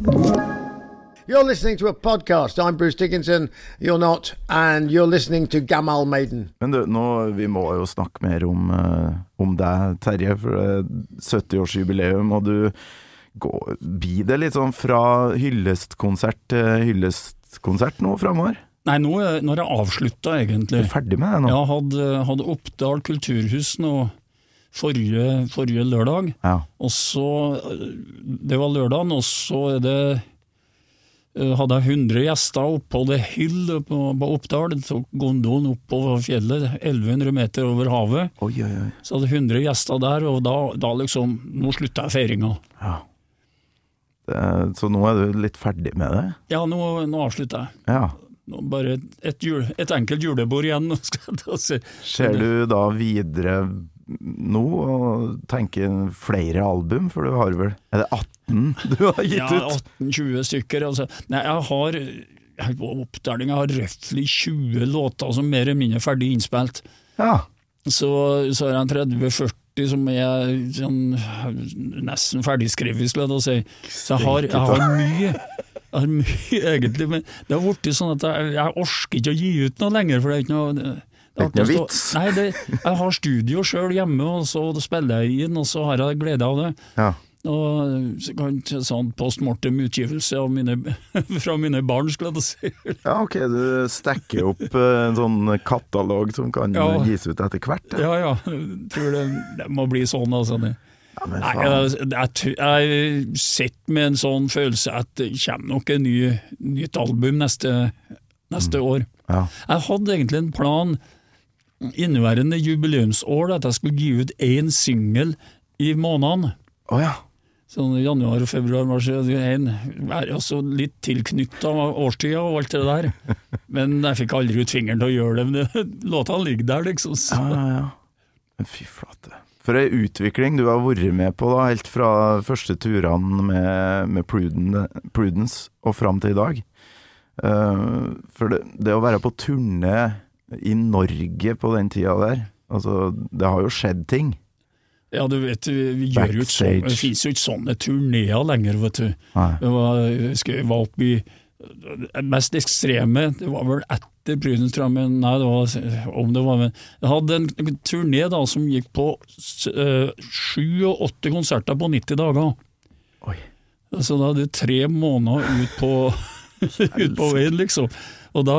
[SPEAKER 6] You're listening to a podcast. I'm Bruce Dickinson. You're not. And you're listening to Gamal Maiden.
[SPEAKER 3] Men du, nå, vi må jo snakke mer om, uh, om deg, Terje, for det er 70-årsjubileum, og du går, blir det litt sånn fra hyllestkonsert til hyllestkonsert nå framover?
[SPEAKER 2] Nei, nå nå er jeg avslutta,
[SPEAKER 3] Du
[SPEAKER 2] egentlig.
[SPEAKER 3] er ferdig med det nå?
[SPEAKER 2] Jeg hadde, hadde Oppdal kulturhus nå forrige, forrige lørdag,
[SPEAKER 3] Ja.
[SPEAKER 2] og så eh, Det var lørdagen, og så er det eh, hadde jeg 100 gjester oppå det hyll på, på Oppdal. Tok gondolen oppover fjellet, 1100 meter over havet.
[SPEAKER 3] Oi, oi, oi.
[SPEAKER 2] Så hadde jeg 100 gjester der, og da, da liksom Nå slutta jeg feiringa.
[SPEAKER 3] Ja. Så nå er du litt ferdig med det?
[SPEAKER 2] Ja, nå, nå avslutter jeg.
[SPEAKER 3] Ja.
[SPEAKER 2] Nå bare et, jul, et enkelt julebord igjen. skal jeg og.
[SPEAKER 3] Ser du da videre nå og tenker flere album, for du har vel Er det 18 du har gitt
[SPEAKER 2] Ja,
[SPEAKER 3] ut?
[SPEAKER 2] 18-20 stykker. Altså. Nei, jeg har opptelling, jeg har røftlig 20 låter som mer eller mindre ferdig innspilt.
[SPEAKER 3] Ja.
[SPEAKER 2] Så, så har jeg 30-40 som er sånn, nesten ferdigskrevet, skulle jeg da si. Så jeg har, jeg har mye. Jeg har mye, egentlig, men det har blitt sånn at jeg, jeg orker ikke å gi ut noe lenger, for det er ikke noe det,
[SPEAKER 3] Det er ikke noe vits.
[SPEAKER 2] Nei, det, jeg har studio sjøl hjemme, og så spiller jeg inn, og så har jeg glede av det.
[SPEAKER 3] ja.
[SPEAKER 2] Og så kan sånn post mortem-utgivelse fra mine barn, skulle jeg si.
[SPEAKER 3] Ja, ok, du stacker opp eh, en sånn katalog som kan
[SPEAKER 2] Ja.
[SPEAKER 3] gis ut etter hvert. Ja.
[SPEAKER 2] Ja ja, tror det, det må bli sånn, altså. Det.
[SPEAKER 3] Ja,
[SPEAKER 2] Nei, jeg, jeg, tror- jeg sitter med en sånn følelse at det kommer nok et ny, nytt album neste, neste år.
[SPEAKER 3] Ja.
[SPEAKER 2] Jeg hadde egentlig en plan inneværende jubileumsår at jeg skulle gi ut én singel i måneden.
[SPEAKER 3] Oh, ja.
[SPEAKER 2] Sånn januar, februar, mars en, Være også litt tilknytta årstida og alt det der. Men jeg fikk aldri ut fingeren til å gjøre det. Men låta ligger der, liksom. Så.
[SPEAKER 3] Ja, ja, ja. Men fy flate. For ei utvikling du har vært med på da, helt fra første turene med, med Prudence og fram til i dag. Uh, for det, det å være på turné i Norge på den tida der, altså det har jo skjedd ting.
[SPEAKER 2] Ja, du vet, vi, gjør jo ikke sånn, det finnes jo ikke sånne turneer lenger, vet du.
[SPEAKER 3] Nei.
[SPEAKER 2] Var, jeg husker jeg var oppe i det mest ekstreme, det var vel etter Prudence, tror jeg, men nei, det var om det var men Jeg hadde en, turné da som gikk på eh, sju og åtte konserter på 90 dager.
[SPEAKER 3] Oi.
[SPEAKER 2] Så da hadde du tre måneder ut på, ut på veien, liksom. Og da,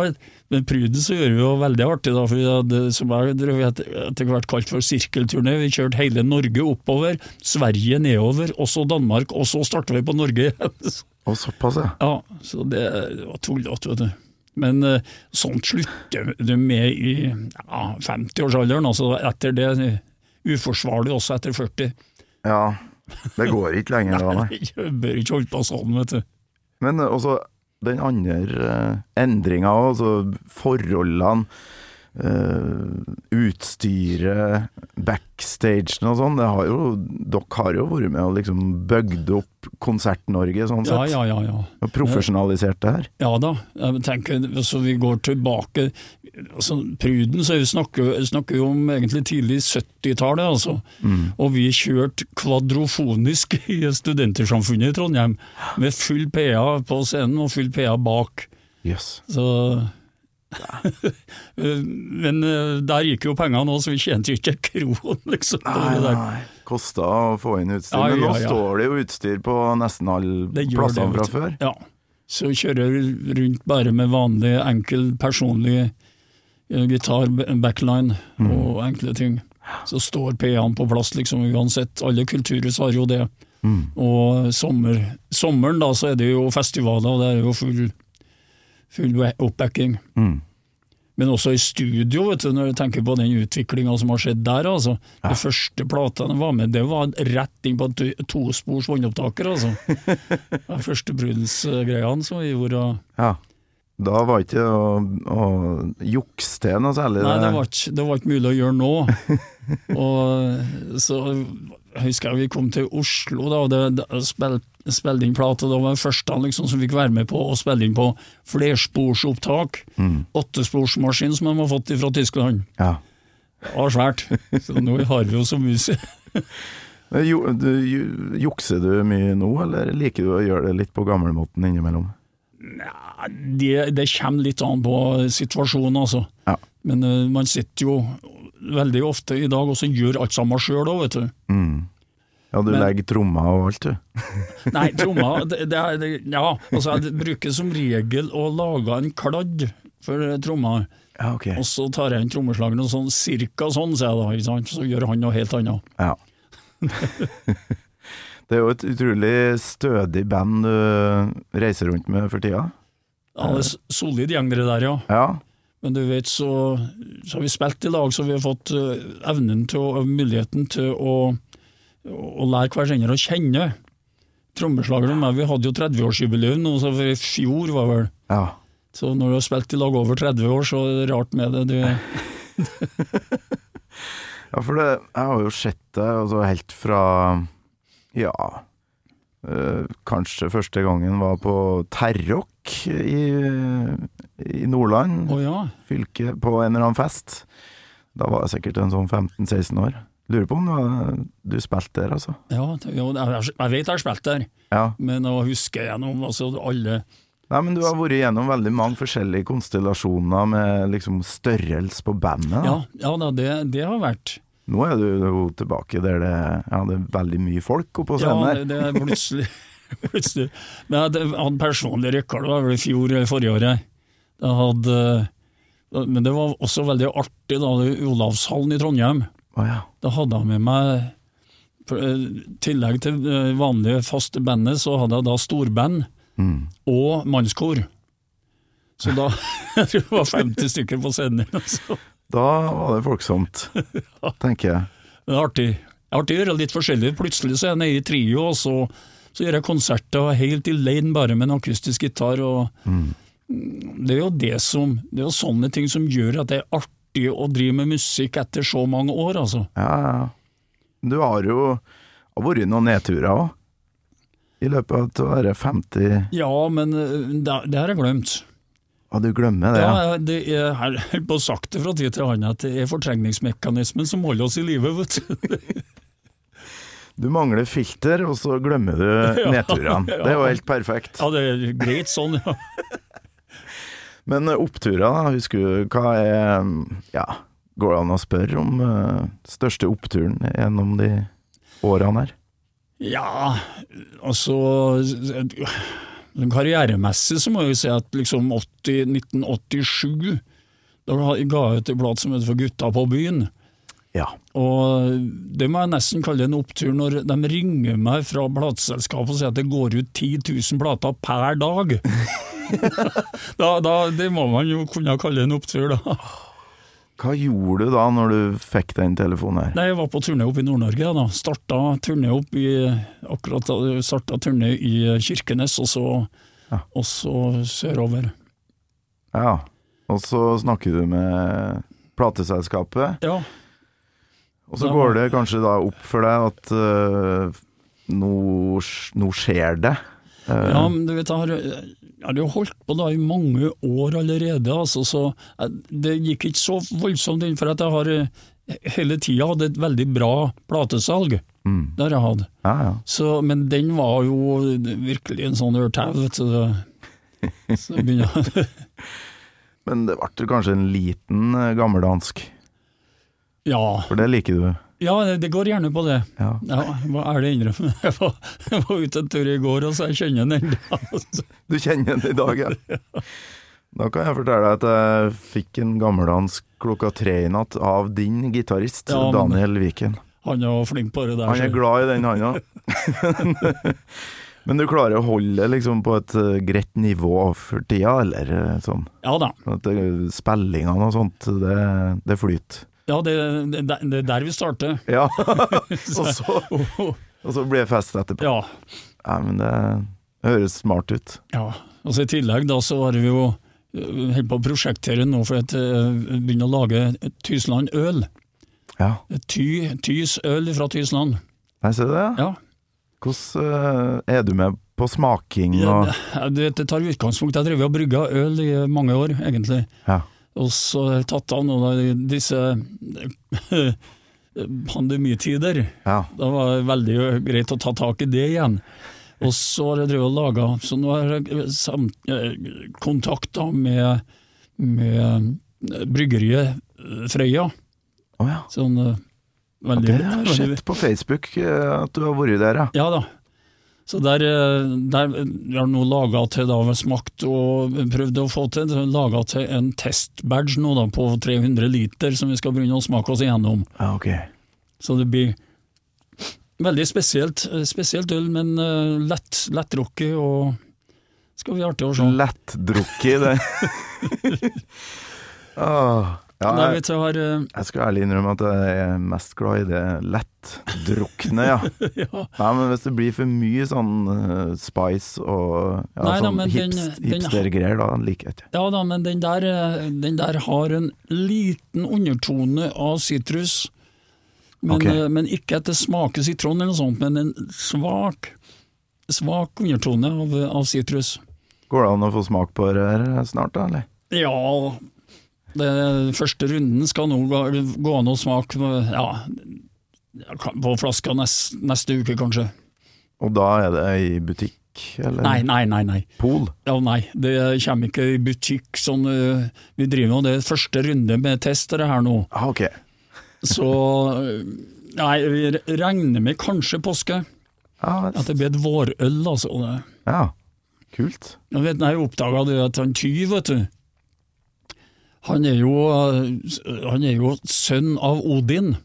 [SPEAKER 2] men Prudence så gjør vi jo veldig artig, da, for vi hadde, som jeg drev etter hvert kalt for sirkelturné. Vi kjørte hele Norge oppover, Sverige nedover, og så Danmark, og så starta vi på Norge igjen.
[SPEAKER 3] Og såpass, ja.
[SPEAKER 2] Ja, så det var tullete, vet du. Men eh, sånt slutter du med i ja, 50-årsalderen. Altså etter det uforsvarlig også etter 40.
[SPEAKER 3] Ja, det går ikke lenger da, nei.
[SPEAKER 2] Jeg bør ikke holde på sånn, vet du.
[SPEAKER 3] Men eh, også den andre uh, endringa, altså forholdene, eh, utstyret, backstagen og sånn, det har jo, dere har jo vært med og liksom bygd opp Konsert-Norge sånn sett.
[SPEAKER 2] ja, ja. ja.
[SPEAKER 3] Og profesjonalisert det her.
[SPEAKER 2] Ja da, jeg tenker, altså vi går tilbake altså Pruden så vi snakker, snakker jo om egentlig tidlig 70-tallet, altså. Og vi kjørte kvadrofonisk i Studentersamfunnet i Trondheim, med full PA på scenen og full PA bak.
[SPEAKER 3] Yes.
[SPEAKER 2] Så Men eh, der gikk jo pengene òg, så vi tjente ikke en kron, liksom.
[SPEAKER 3] Nei, nei. Kosta å få inn utstyr.
[SPEAKER 2] Ja,
[SPEAKER 3] Men nå
[SPEAKER 2] ja, ja.
[SPEAKER 3] står det jo utstyr på nesten alle plassene fra før.
[SPEAKER 2] Ja. Så kjører rundt bare med vanlig, enkel, personlig eh, gitar, backline
[SPEAKER 3] Mm.
[SPEAKER 2] og enkle ting. Så står PA-en på plass, liksom, uansett. Alle kulturhus har jo det.
[SPEAKER 3] Mm.
[SPEAKER 2] Og sommer, sommeren, da, så er det jo festivaler, og det er jo full, full ba- oppbacking.
[SPEAKER 3] Mm.
[SPEAKER 2] Men også i studio, vet du, når du tenker på den utviklinga som har skjedd der. altså. De første platene var med, det var rett inn på to- tospors båndopptaker, altså. De første Prudence-greiene som vi gjorde.
[SPEAKER 3] Ja. Da var ikke det å, å jukse til noe særlig.
[SPEAKER 2] Nei, det var, ikke, det var ikke mulig å gjøre nå. og så jeg husker jeg vi kom til Oslo da, og det, det spil- spilte inn plate. Det var den første han liksom, som fikk være med på å spille inn på flersporsopptak. Åttesporsmaskin som de har fått fra Tyskland.
[SPEAKER 3] Ja.
[SPEAKER 2] Det var svært. Så nå har vi jo så mye
[SPEAKER 3] jo, du, ju, jukser du mye nå, eller liker du å gjøre det litt på gamlemåten innimellom?
[SPEAKER 2] det, det kommer litt an på situasjonen, altså.
[SPEAKER 3] Ja.
[SPEAKER 2] Men uh, man sitter jo veldig ofte i dag og så gjør alt sammen sjøl òg, vet du.
[SPEAKER 3] Mm. Ja, du
[SPEAKER 2] Men-
[SPEAKER 3] legger trommer og alt, du.
[SPEAKER 2] Nei, tromma det, det det, Ja, altså jeg bruker som regel å lage en kladd for tromma,
[SPEAKER 3] Ja, okay.
[SPEAKER 2] og så tar jeg inn trommeslageren og sånn cirka sånn, sier jeg da, så gjør han noe helt annet.
[SPEAKER 3] Ja. det er jo et utrolig stødig band du reiser rundt med for tida.
[SPEAKER 2] Ja, det er solid gjeng det der, ja.
[SPEAKER 3] Ja.
[SPEAKER 2] Men du vet, så, så har vi spilt i lag, så vi har fått eh, evnen til å, muligheten til å, å lære hverandre å kjenne. Trommeslageren og meg, vi hadde jo 30-årsjubileum nå, så i fjor var vel.
[SPEAKER 3] ja.
[SPEAKER 2] Så når du har spilt i lag over 30 år, så er det rart med det. Du,
[SPEAKER 3] Ja, for det, jeg har jo sett det altså helt fra Ja øh, Kanskje første gangen var på Terrock i, i Nordland
[SPEAKER 2] oh, ja.
[SPEAKER 3] fylke, på en eller annen fest. Da var jeg sikkert en sånn 15-16 år. Lurer på om du, du spilte der, altså.
[SPEAKER 2] ja, jeg, vet jeg har spilt der,
[SPEAKER 3] Ja.
[SPEAKER 2] men å huske gjennom altså, alle
[SPEAKER 3] Nei, men du har vært gjennom veldig mange forskjellige konstellasjoner med liksom størrelse på bandet.
[SPEAKER 2] Ja, ja da, det, det har vært.
[SPEAKER 3] Nå er du jo tilbake der det, ja, det er veldig mye folk oppå scenen her.
[SPEAKER 2] Ja, det er plutselig, plutselig. Men jeg hadde- personlig rekord, det var vel i fjor eller forrige året. Jeg hadde, men det var også veldig artig da, Olavshallen i Trondheim.
[SPEAKER 3] Å ja.
[SPEAKER 2] Da hadde jeg med meg, i tillegg til vanlige faste bandet, så hadde jeg da storband
[SPEAKER 3] Mm.
[SPEAKER 2] og mannskor. Så da jeg tror det var 50 stykker på scenen. Altså.
[SPEAKER 3] Da var det folksomt, tenker jeg.
[SPEAKER 2] Det er artig. Det er artig å gjøre litt forskjellig. Plutselig så er jeg nede i trio, og så, så gjør jeg konserter helt i lane bare med en akustisk gitar. Og Det er jo det som Det er jo sånne ting som gjør at det er artig å drive med musikk etter så mange år, altså.
[SPEAKER 3] Ja, ja. Du har jo har vært noen nedturer òg. I løpet av å være 50
[SPEAKER 2] Ja, men eh, det, det har jeg glemt.
[SPEAKER 3] Ja, du glemmer det, ja.
[SPEAKER 2] Ja, det er, jeg har på sagt det fra tid til annen at det er fortrengningsmekanismen som holder oss i live, vet du.
[SPEAKER 3] Du mangler filter, og så glemmer du
[SPEAKER 2] Ja,
[SPEAKER 3] nedturene. Det er jo helt perfekt.
[SPEAKER 2] Ja, det er greit sånn, ja.
[SPEAKER 3] Men eh, oppturer, husker du hva er Ja, går det an å spørre om uh, største oppturen gjennom de årene her?
[SPEAKER 2] Ja, altså Karrieremessig så må jeg jo si at liksom 80, 1987 Da ga jeg ut et blad som heter For gutta på byen.
[SPEAKER 3] Ja.
[SPEAKER 2] Og det må jeg nesten kalle en opptur når de ringer meg fra plateselskapet og sier at det går ut 10 000 plater per dag. da, da, det må man jo kunne kalle en opptur, da.
[SPEAKER 3] Hva gjorde du da når du fikk den telefonen her?
[SPEAKER 2] Nei, Jeg var på turné opp i Nord-Norge. da. Starta turné opp i akkurat starta turné i Kirkenes, og så,
[SPEAKER 3] Ja.
[SPEAKER 2] og så sørover.
[SPEAKER 3] Ja. Og så snakker du med plateselskapet,
[SPEAKER 2] Ja,
[SPEAKER 3] og så går det kanskje da opp for deg at uh, nå, nå skjer det. Uh,
[SPEAKER 2] ja men du vet, jeg har, jo holdt på da i mange år allerede, altså, så jeg, det gikk ikke så voldsomt inn, for at jeg har eh, hele tida hatt et veldig bra platesalg.
[SPEAKER 3] mm.
[SPEAKER 2] Det har jeg hatt.
[SPEAKER 3] Ja, ja.
[SPEAKER 2] Så, men den var jo virkelig en sånn ørtau, vet du. Så
[SPEAKER 3] Men det ble kanskje en liten eh, gammeldansk,
[SPEAKER 2] Ja,
[SPEAKER 3] for det liker du?
[SPEAKER 2] ja det- det går gjerne på det.
[SPEAKER 3] Ja.
[SPEAKER 2] Ja, hva er det innrømme? Jeg var, jeg var ute en tur i går, og så jeg kjenner den ennå.
[SPEAKER 3] Du kjenner den i dag, ja? Da kan jeg fortelle deg at jeg fikk en gammeldansk klokka tre i natt av din gitarist,
[SPEAKER 2] Ja,
[SPEAKER 3] Daniel Viken.
[SPEAKER 2] Han er flink på det der.
[SPEAKER 3] Han er glad i den, han òg. Men du klarer å holde det liksom på et eh, greit nivå for tida, eller eh, sånn?
[SPEAKER 2] Ja da.
[SPEAKER 3] At Spillingene og sånt, det, det flyter.
[SPEAKER 2] Ja, det, er der vi starter.
[SPEAKER 3] Ja, og så, og så blir det fest etterpå.
[SPEAKER 2] Ja.
[SPEAKER 3] Ja, men det, høres smart ut.
[SPEAKER 2] ja. Og så I tillegg da så har vi jo øh, holdt på å prosjektere nå for at vi begynner å lage Tysland øl.
[SPEAKER 3] Ja,
[SPEAKER 2] Ty, Tys øl fra Tysland.
[SPEAKER 3] Nei, ser du det.
[SPEAKER 2] Ja.
[SPEAKER 3] Hvordan eh, er du med på smaking
[SPEAKER 2] Ja,
[SPEAKER 3] og
[SPEAKER 2] det, det, det tar utgangspunkt Jeg har drevet og brygga øl i mange år, egentlig.
[SPEAKER 3] Ja.
[SPEAKER 2] Og så tatt av noen av disse pandemitider.
[SPEAKER 3] Ja.
[SPEAKER 2] Da var det veldig greit å ta tak i det igjen. Og så har jeg drevet og laga Så nå har jeg eh, kontakt med, med bryggeriet eh, Frøya.
[SPEAKER 3] Oh, ja.
[SPEAKER 2] Sånn eh, veldig,
[SPEAKER 3] Det har jeg
[SPEAKER 2] har
[SPEAKER 3] sett på Facebook eh, at du har vært der, ja.
[SPEAKER 2] Ja da. Så der, eh, der vi har nå laga til, da, smakt og prøvd å få til, laga til en testbadge nå da, på 300 liter som vi skal begynne å smake oss igjennom.
[SPEAKER 3] ja ok.
[SPEAKER 2] Så det blir veldig spesielt, eh, spesielt øl, men uh, lett, lettdrukket og skal bli artig å se.
[SPEAKER 3] Lettdrukket, det. Åh, ja, jeg,
[SPEAKER 2] eh,
[SPEAKER 3] jeg skal ærlig innrømme at jeg er mest glad i det lettdrukne, ja.
[SPEAKER 2] ja,
[SPEAKER 3] Nei, men hvis det blir for mye sånn uh, spice og ja,
[SPEAKER 2] Nei
[SPEAKER 3] sånn
[SPEAKER 2] den-
[SPEAKER 3] hips,
[SPEAKER 2] den-
[SPEAKER 3] hipstergreier, da liker jeg ikke.
[SPEAKER 2] ja da, men den der, eh, den der har en liten undertone av sitrus. Men, okay. men ikke at det smaker sitron eller noe sånt, men en svak, svak undertone av sitrus.
[SPEAKER 3] Går det an å få smak på det her snart, da, eller?
[SPEAKER 2] Ja, det første runden skal nå gå, an å smake ja, på flaska neste, neste uke, kanskje.
[SPEAKER 3] Og da er det i butikk, eller?
[SPEAKER 2] Nei, nei, nei. nei.
[SPEAKER 3] Pol?
[SPEAKER 2] Ja, nei, det kommer ikke i butikk sånn øh, Vi driver med det første runde med testere her nå,
[SPEAKER 3] Ah, ok.
[SPEAKER 2] så øh, Nei, vi regner med kanskje påske.
[SPEAKER 3] Ja,
[SPEAKER 2] At det blir et vårøl, altså.
[SPEAKER 3] Ja. Kult.
[SPEAKER 2] Jeg vet, jeg oppdaga det at han Tyv, vet du Han er jo øh, Han er jo sønn av Odin.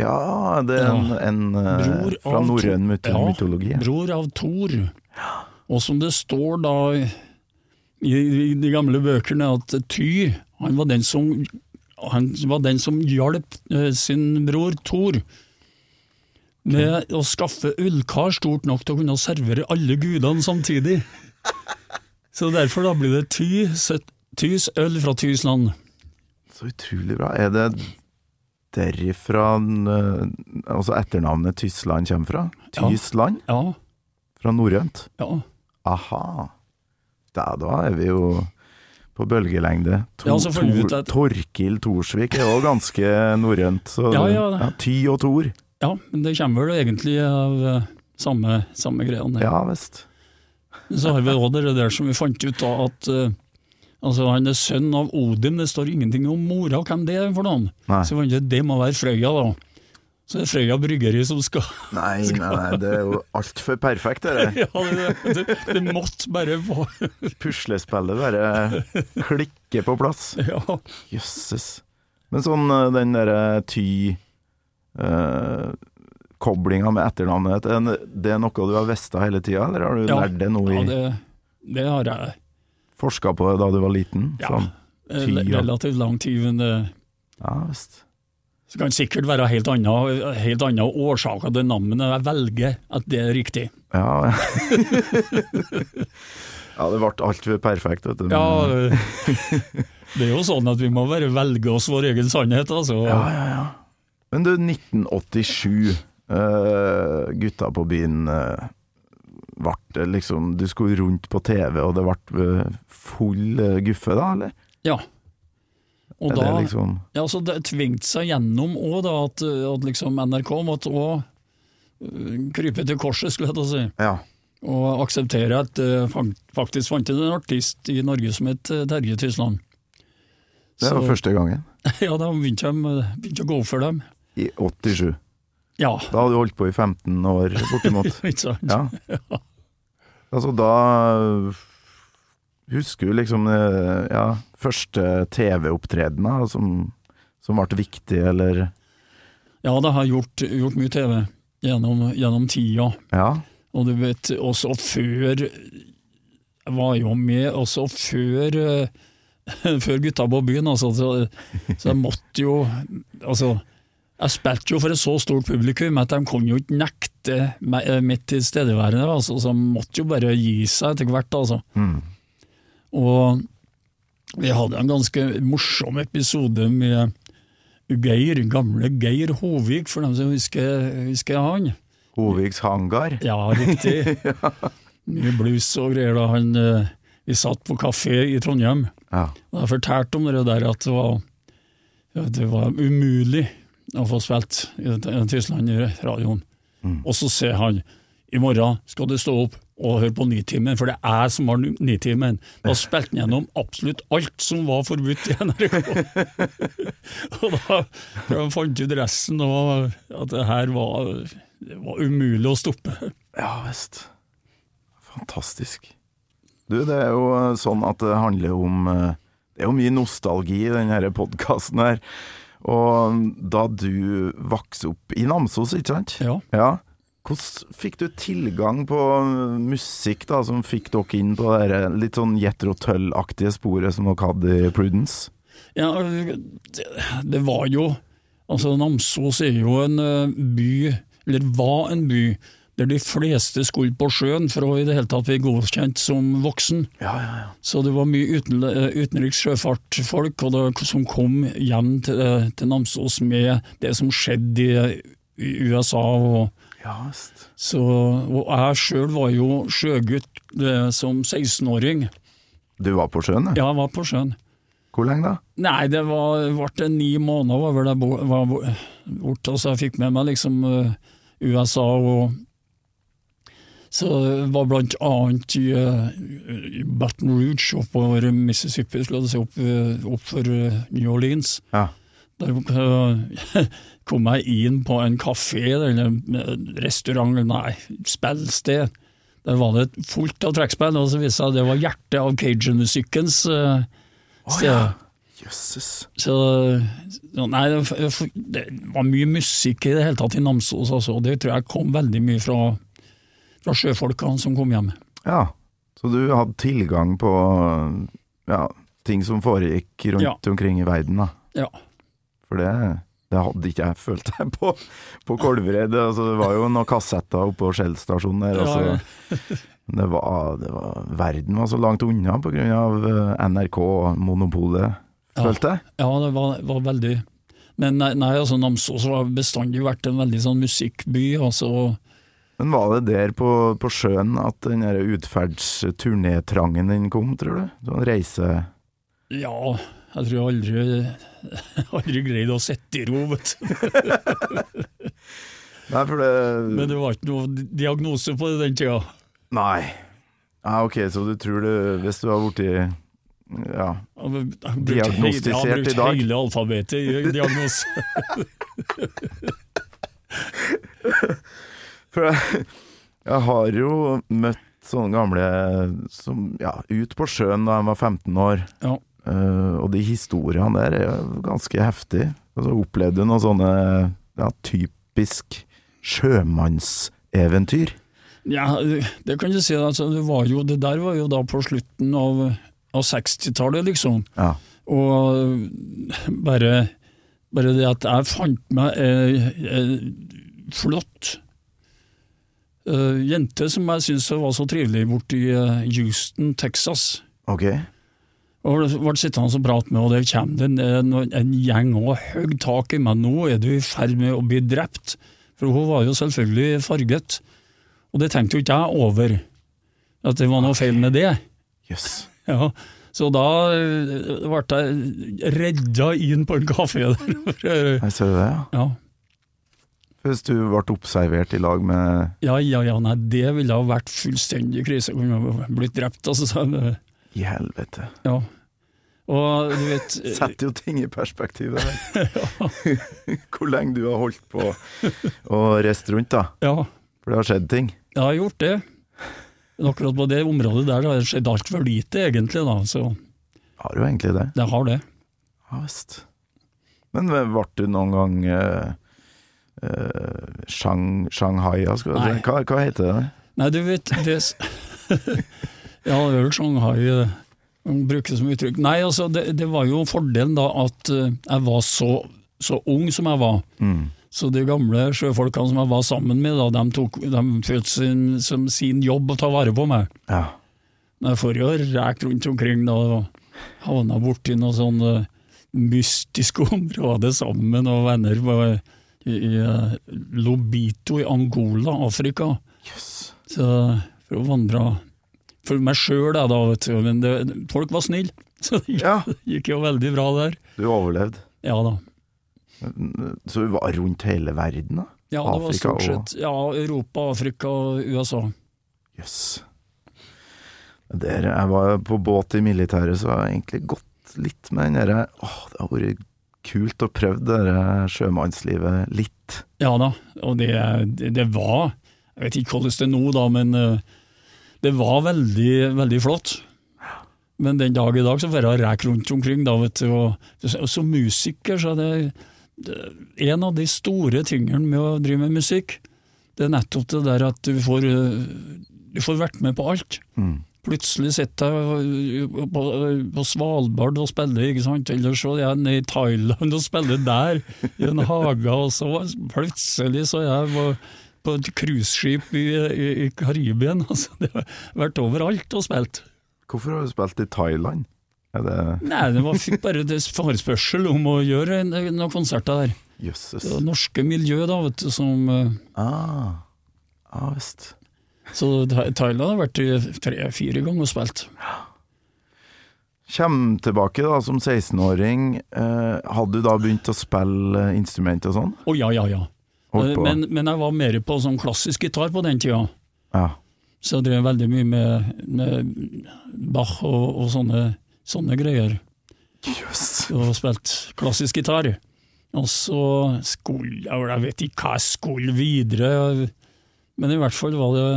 [SPEAKER 3] Ja, det er en, en eh,
[SPEAKER 2] Bror
[SPEAKER 3] fra norrøn mytologi.
[SPEAKER 2] Ja. Bror av Thor. Og som det står da i, i de gamle bøkene, at Ty han var den som han var den som hjalp eh, sin bror Thor med å skaffe ullkar stort nok til å kunne servere alle gudene samtidig. Så derfor da blir det Ty, Tys øl fra Tysland.
[SPEAKER 3] Så utrolig bra. Er det derifra eh, altså etternavnet Tysland kommer fra? Tysland?
[SPEAKER 2] Ja,
[SPEAKER 3] Fra norrønt?
[SPEAKER 2] ja.
[SPEAKER 3] Aha. Da, da er vi jo på bølgelengde. Tor,
[SPEAKER 2] Ja,
[SPEAKER 3] Tor- Torkil Torsvik er jo ganske norrønt. Ja,
[SPEAKER 2] Ja, ja.
[SPEAKER 3] Ty og Tor.
[SPEAKER 2] ja, men det kommer vel egentlig av eh, samme, samme greiene.
[SPEAKER 3] Ja visst.
[SPEAKER 2] Så har vi òg det der som vi fant ut da, at eh, altså han er sønn av Odin, det står ingenting om mora, hvem det er for noen.
[SPEAKER 3] Nei.
[SPEAKER 2] Så fant at det må være Frøya, da. Så det er Frøya bryggeri som skal
[SPEAKER 3] Nei, nei, nei, det er jo altfor perfekt, det der.
[SPEAKER 2] Ja, det, det, det måtte bare få
[SPEAKER 3] Puslespillet bare klikker på plass.
[SPEAKER 2] Ja.
[SPEAKER 3] Jøsses. Men sånn eh, den derre ty eh, Koblinga med etternavnet, er det er noe du har visst hele tida, eller har du
[SPEAKER 2] Ja.
[SPEAKER 3] lært det nå i
[SPEAKER 2] ja det, det har jeg.
[SPEAKER 3] Forska på det da du var liten?
[SPEAKER 2] Ja.
[SPEAKER 3] Sånn.
[SPEAKER 2] eh. Relativt lang tid, men det,
[SPEAKER 3] Ja visst.
[SPEAKER 2] så kan det sikkert være helt andre, helt andre årsaker til navnet. Jeg velger at det er riktig.
[SPEAKER 3] Ja, ja det ble altfor perfekt, vet du.
[SPEAKER 2] Ja, eh, det er jo sånn at vi må bare velge oss vår egen sannhet, altså.
[SPEAKER 3] ja, ja, ja. Men du, 1987. Uh, gutta på byen uh, ble liksom Du skulle rundt på TV, og det ble eh, full eh, guffe, da, eller?
[SPEAKER 2] Ja. Og da,
[SPEAKER 3] liksom
[SPEAKER 2] ja, så det tvingte seg gjennom òg, da, at, at liksom NRK måtte òg krype til korset, skulle jeg til å si.
[SPEAKER 3] Ja.
[SPEAKER 2] Og akseptere at det faktisk fantes en artist i Norge som het eh, Terje Tysland.
[SPEAKER 3] Det var
[SPEAKER 2] Så-
[SPEAKER 3] første gangen.
[SPEAKER 2] Ja, da begynte de begynte å gå for dem.
[SPEAKER 3] I 87.
[SPEAKER 2] Ja,
[SPEAKER 3] Da hadde du holdt på i 15 år, bortimot.
[SPEAKER 2] ikke sant?
[SPEAKER 3] Ja. Altså, da Husker du liksom eh, ja, første TV-opptredener som, som ble viktig, eller
[SPEAKER 2] Ja, det har gjort, gjort mye TV gjennom, gjennom tida.
[SPEAKER 3] Ja.
[SPEAKER 2] Og du vet, også før Jeg var jo med også før eh, Før gutta på byen, altså. Så, så jeg måtte jo Altså, jeg spilte jo for et så stort publikum at de kunne jo ikke nekte eh, mitt tilstedeværende, altså, så de måtte jo bare gi seg etter hvert, altså.
[SPEAKER 3] Mm.
[SPEAKER 2] Og vi hadde en ganske morsom episode med Geir, gamle Geir Hovig, for dem som husker, husker han.
[SPEAKER 3] Hovigs hangar.
[SPEAKER 2] Ja, riktig. Mye blues og greier da han eh, Vi satt på kafé i Trondheim,
[SPEAKER 3] Ja.
[SPEAKER 2] og jeg fortalte om det der at det var, ja, det var umulig å få spilt i Tyskland i radioen. Og så sier han i morgen skal du stå opp og høre på Nitimen, for det er jeg som har Nitimen. Da spilte han gjennom absolutt alt som var forbudt i NRK. og da, da fant ut resten og at det her var, det var umulig å stoppe.
[SPEAKER 3] Ja visst. Fantastisk. Du, det er jo eh, sånn at det handler om eh, Det er jo mye nostalgi i denne podkasten her. Og da du vokste opp i Namsos, ikke sant?
[SPEAKER 2] Ja.
[SPEAKER 3] Ja. Hvordan fikk du tilgang på musikk da, som fikk dere inn på det litt sånn Jethro Tull-aktige sporet som dere hadde i Prudence?
[SPEAKER 2] Ja, det, det var jo Altså, Namsos er jo en eh, by, eller var en by, der de fleste skulle på sjøen for å i det hele tatt bli godkjent som voksen.
[SPEAKER 3] Ja, ja, ja.
[SPEAKER 2] Så det var mye uten, eh, utenriks sjøfartfolk som kom hjem til, eh, til Namsos med det som skjedde i, USA. og så, og jeg sjøl var jo sjøgutt eh, som 16-åring.
[SPEAKER 3] Du var på sjøen, Da?
[SPEAKER 2] Ja, jeg var på sjøen.
[SPEAKER 3] Hvor lenge da?
[SPEAKER 2] Nei, det var, ble ni måneder bo- var bo- borte, så jeg fikk med meg liksom USA og Så det var blant annet i, eh, i Baton Rouge oppover Mississippi, skulle jeg si, opp, eh, opp for eh, New Orleans.
[SPEAKER 3] Ja.
[SPEAKER 2] Der kom jeg inn på en kafé eller en restaurant, nei, spillsted. Der var det fullt av trekkspill, og så viste det seg det var hjertet av cajun-musikkens uh, sted.
[SPEAKER 3] Jøsses.
[SPEAKER 2] Så Nei, det, det var mye musikk i det hele tatt i Namsos, altså, det tror jeg kom veldig mye fra, fra sjøfolkene som kom hjem.
[SPEAKER 3] Ja, så du hadde tilgang på ja, ting som foregikk rundt
[SPEAKER 2] Ja.
[SPEAKER 3] omkring i verden, da.
[SPEAKER 2] Ja.
[SPEAKER 3] For det, det hadde ikke jeg følt deg på, på Kolvereid. Altså, det var jo noen kassetter oppe på Shell-stasjonen der.
[SPEAKER 2] Ja, ja.
[SPEAKER 3] Altså, det, var, det var, verden var så langt unna av eh, NRK-monopolet, følte jeg.
[SPEAKER 2] Ja, det var, var veldig Men nei, nei altså Namsos har bestandig vært en veldig sånn musikkby. altså
[SPEAKER 3] Men var det der på, på sjøen at den utferdsturnétrangen din kom, tror du? En reise...
[SPEAKER 2] Ja, jeg tror jeg aldri aldri greide å sitte i ro, vet du.
[SPEAKER 3] Nei, for det
[SPEAKER 2] Men det var ikke noe diagnose på den tida.
[SPEAKER 3] Nei. Ja, ok, så du tror det Hvis du har blitt Ja.
[SPEAKER 2] diagnostisert i
[SPEAKER 3] dag
[SPEAKER 2] jeg har brukt hele alfabetet i diagnose.
[SPEAKER 3] For jeg, jeg har jo møtt sånne gamle som Ja, ut på sjøen da jeg var 15 år.
[SPEAKER 2] Ja.
[SPEAKER 3] Uh, og de historiene der er jo ganske heftige. Altså, opplevde du noen sånne ja, typisk sjømannseventyr.
[SPEAKER 2] Ja, det kan du si. Altså, det, var jo, det der var jo da på slutten av, av 60-tallet, liksom.
[SPEAKER 3] Ja.
[SPEAKER 2] Og bare, bare det at jeg fant meg ei ei flott eh, jente som jeg syntes var så trivelig borte i eh, Houston, Texas.
[SPEAKER 3] Ok.
[SPEAKER 2] Og ble ble sittende og prate med, og der kommer det en, en, en gjeng og høyt tak i meg. Nå er du i ferd med å bli drept. For hun var jo selvfølgelig farget. Og det tenkte jo ikke jeg over, at det var noe feil med det.
[SPEAKER 3] Yes.
[SPEAKER 2] Ja, så da eh, ble jeg redda inn på en kafé der.
[SPEAKER 3] Jeg ser det, ja.
[SPEAKER 2] Ja.
[SPEAKER 3] Hvis du ble observert i lag med
[SPEAKER 2] Ja, ja, ja, nei, det ville ha vært fullstendig krise. Kunne blitt drept, altså. Så,
[SPEAKER 3] I helvete.
[SPEAKER 2] ja. Og du vet
[SPEAKER 3] Setter jo ting i perspektiv. det der. Hvor lenge du har holdt på å reist rundt, da.
[SPEAKER 2] Ja,
[SPEAKER 3] For det har skjedd ting.
[SPEAKER 2] jeg har gjort det. Men akkurat på det området der har det skjedd altfor lite, egentlig. da, Så
[SPEAKER 3] Har jo egentlig det.
[SPEAKER 2] det har det.
[SPEAKER 3] Ja visst. Men ble du noen gang eh, Shang, Shanghai. Hva, hva heter det?
[SPEAKER 2] Nei, du vet det, Ja, det er vel Shanghai eh, bruker som uttrykk. Nei, altså, det, det var jo fordelen da at eh, jeg var så, så ung som jeg var.
[SPEAKER 3] Mm.
[SPEAKER 2] Så de gamle sjøfolkene som jeg var sammen med, da, de, tok, de følte sin, som sin jobb å ta vare på meg.
[SPEAKER 3] Ja.
[SPEAKER 2] Jeg får jo rekt rundt omkring da, og havna borti noe sånn mystisk område sammen med noen venner på, i, eh, Lobito i Angola, Afrika.
[SPEAKER 3] Yes.
[SPEAKER 2] Så for å vandre For meg sjøl, da, vet du, men det, folk var snille. Så det gikk,
[SPEAKER 3] Ja,
[SPEAKER 2] gikk jo veldig bra der.
[SPEAKER 3] du overlevde.
[SPEAKER 2] Ja da.
[SPEAKER 3] Så du var rundt hele verden, da?
[SPEAKER 2] Ja, det var
[SPEAKER 3] Afrika
[SPEAKER 2] stort
[SPEAKER 3] og-
[SPEAKER 2] sett ja, Europa, Afrika og USA.
[SPEAKER 3] Jøss. Der Jeg var på båt i militæret, så har jeg egentlig gått litt med den derre Åh, det har vært kult å prøve det sjømannslivet litt.
[SPEAKER 2] Ja da, og det, det, det var Jeg vet ikke hvordan det er nå, da, men eh, det var veldig, veldig flott. Men den dag i dag så får jeg reke rundt omkring, da, vet du. Og, og som musiker så er det, det En av de store tingene med å drive med musikk, det er nettopp det der at du får, eh, du får vært med på alt.
[SPEAKER 3] Mm.
[SPEAKER 2] Plutselig sitter jeg på, på Svalbard og spiller, ikke sant? eller så er jeg nede i Thailand og spiller der, i en hage, og så plutselig så er jeg på, på et cruiseskip i, i, i Karibien. Altså, det har vært overalt og spilt.
[SPEAKER 3] Hvorfor har du spilt i Thailand? Det
[SPEAKER 2] Nei, det var bare det forespørsel om å gjøre noen konserter der.
[SPEAKER 3] Jesus.
[SPEAKER 2] Det var norske miljø da, vet du, som eh,
[SPEAKER 3] Ah. ah, visst.
[SPEAKER 2] Så Tha- Thailand har vært tre-fire ganger og spilt.
[SPEAKER 3] Kjem tilbake da som 16-åring. Eh, hadde du da begynt å spille eh, instrument og sånn?
[SPEAKER 2] Å ja, ja, ja.
[SPEAKER 3] Holdt
[SPEAKER 2] Eh? Men, men jeg var mer på sånn klassisk gitar på den tida.
[SPEAKER 3] Ja.
[SPEAKER 2] Så jeg drev veldig mye med, med Bach og, og sånne, sånne greier.
[SPEAKER 3] Yes.
[SPEAKER 2] Og spilt klassisk gitar. Og så skulle jeg Jeg vet ikke hva jeg skulle videre, men i hvert fall var det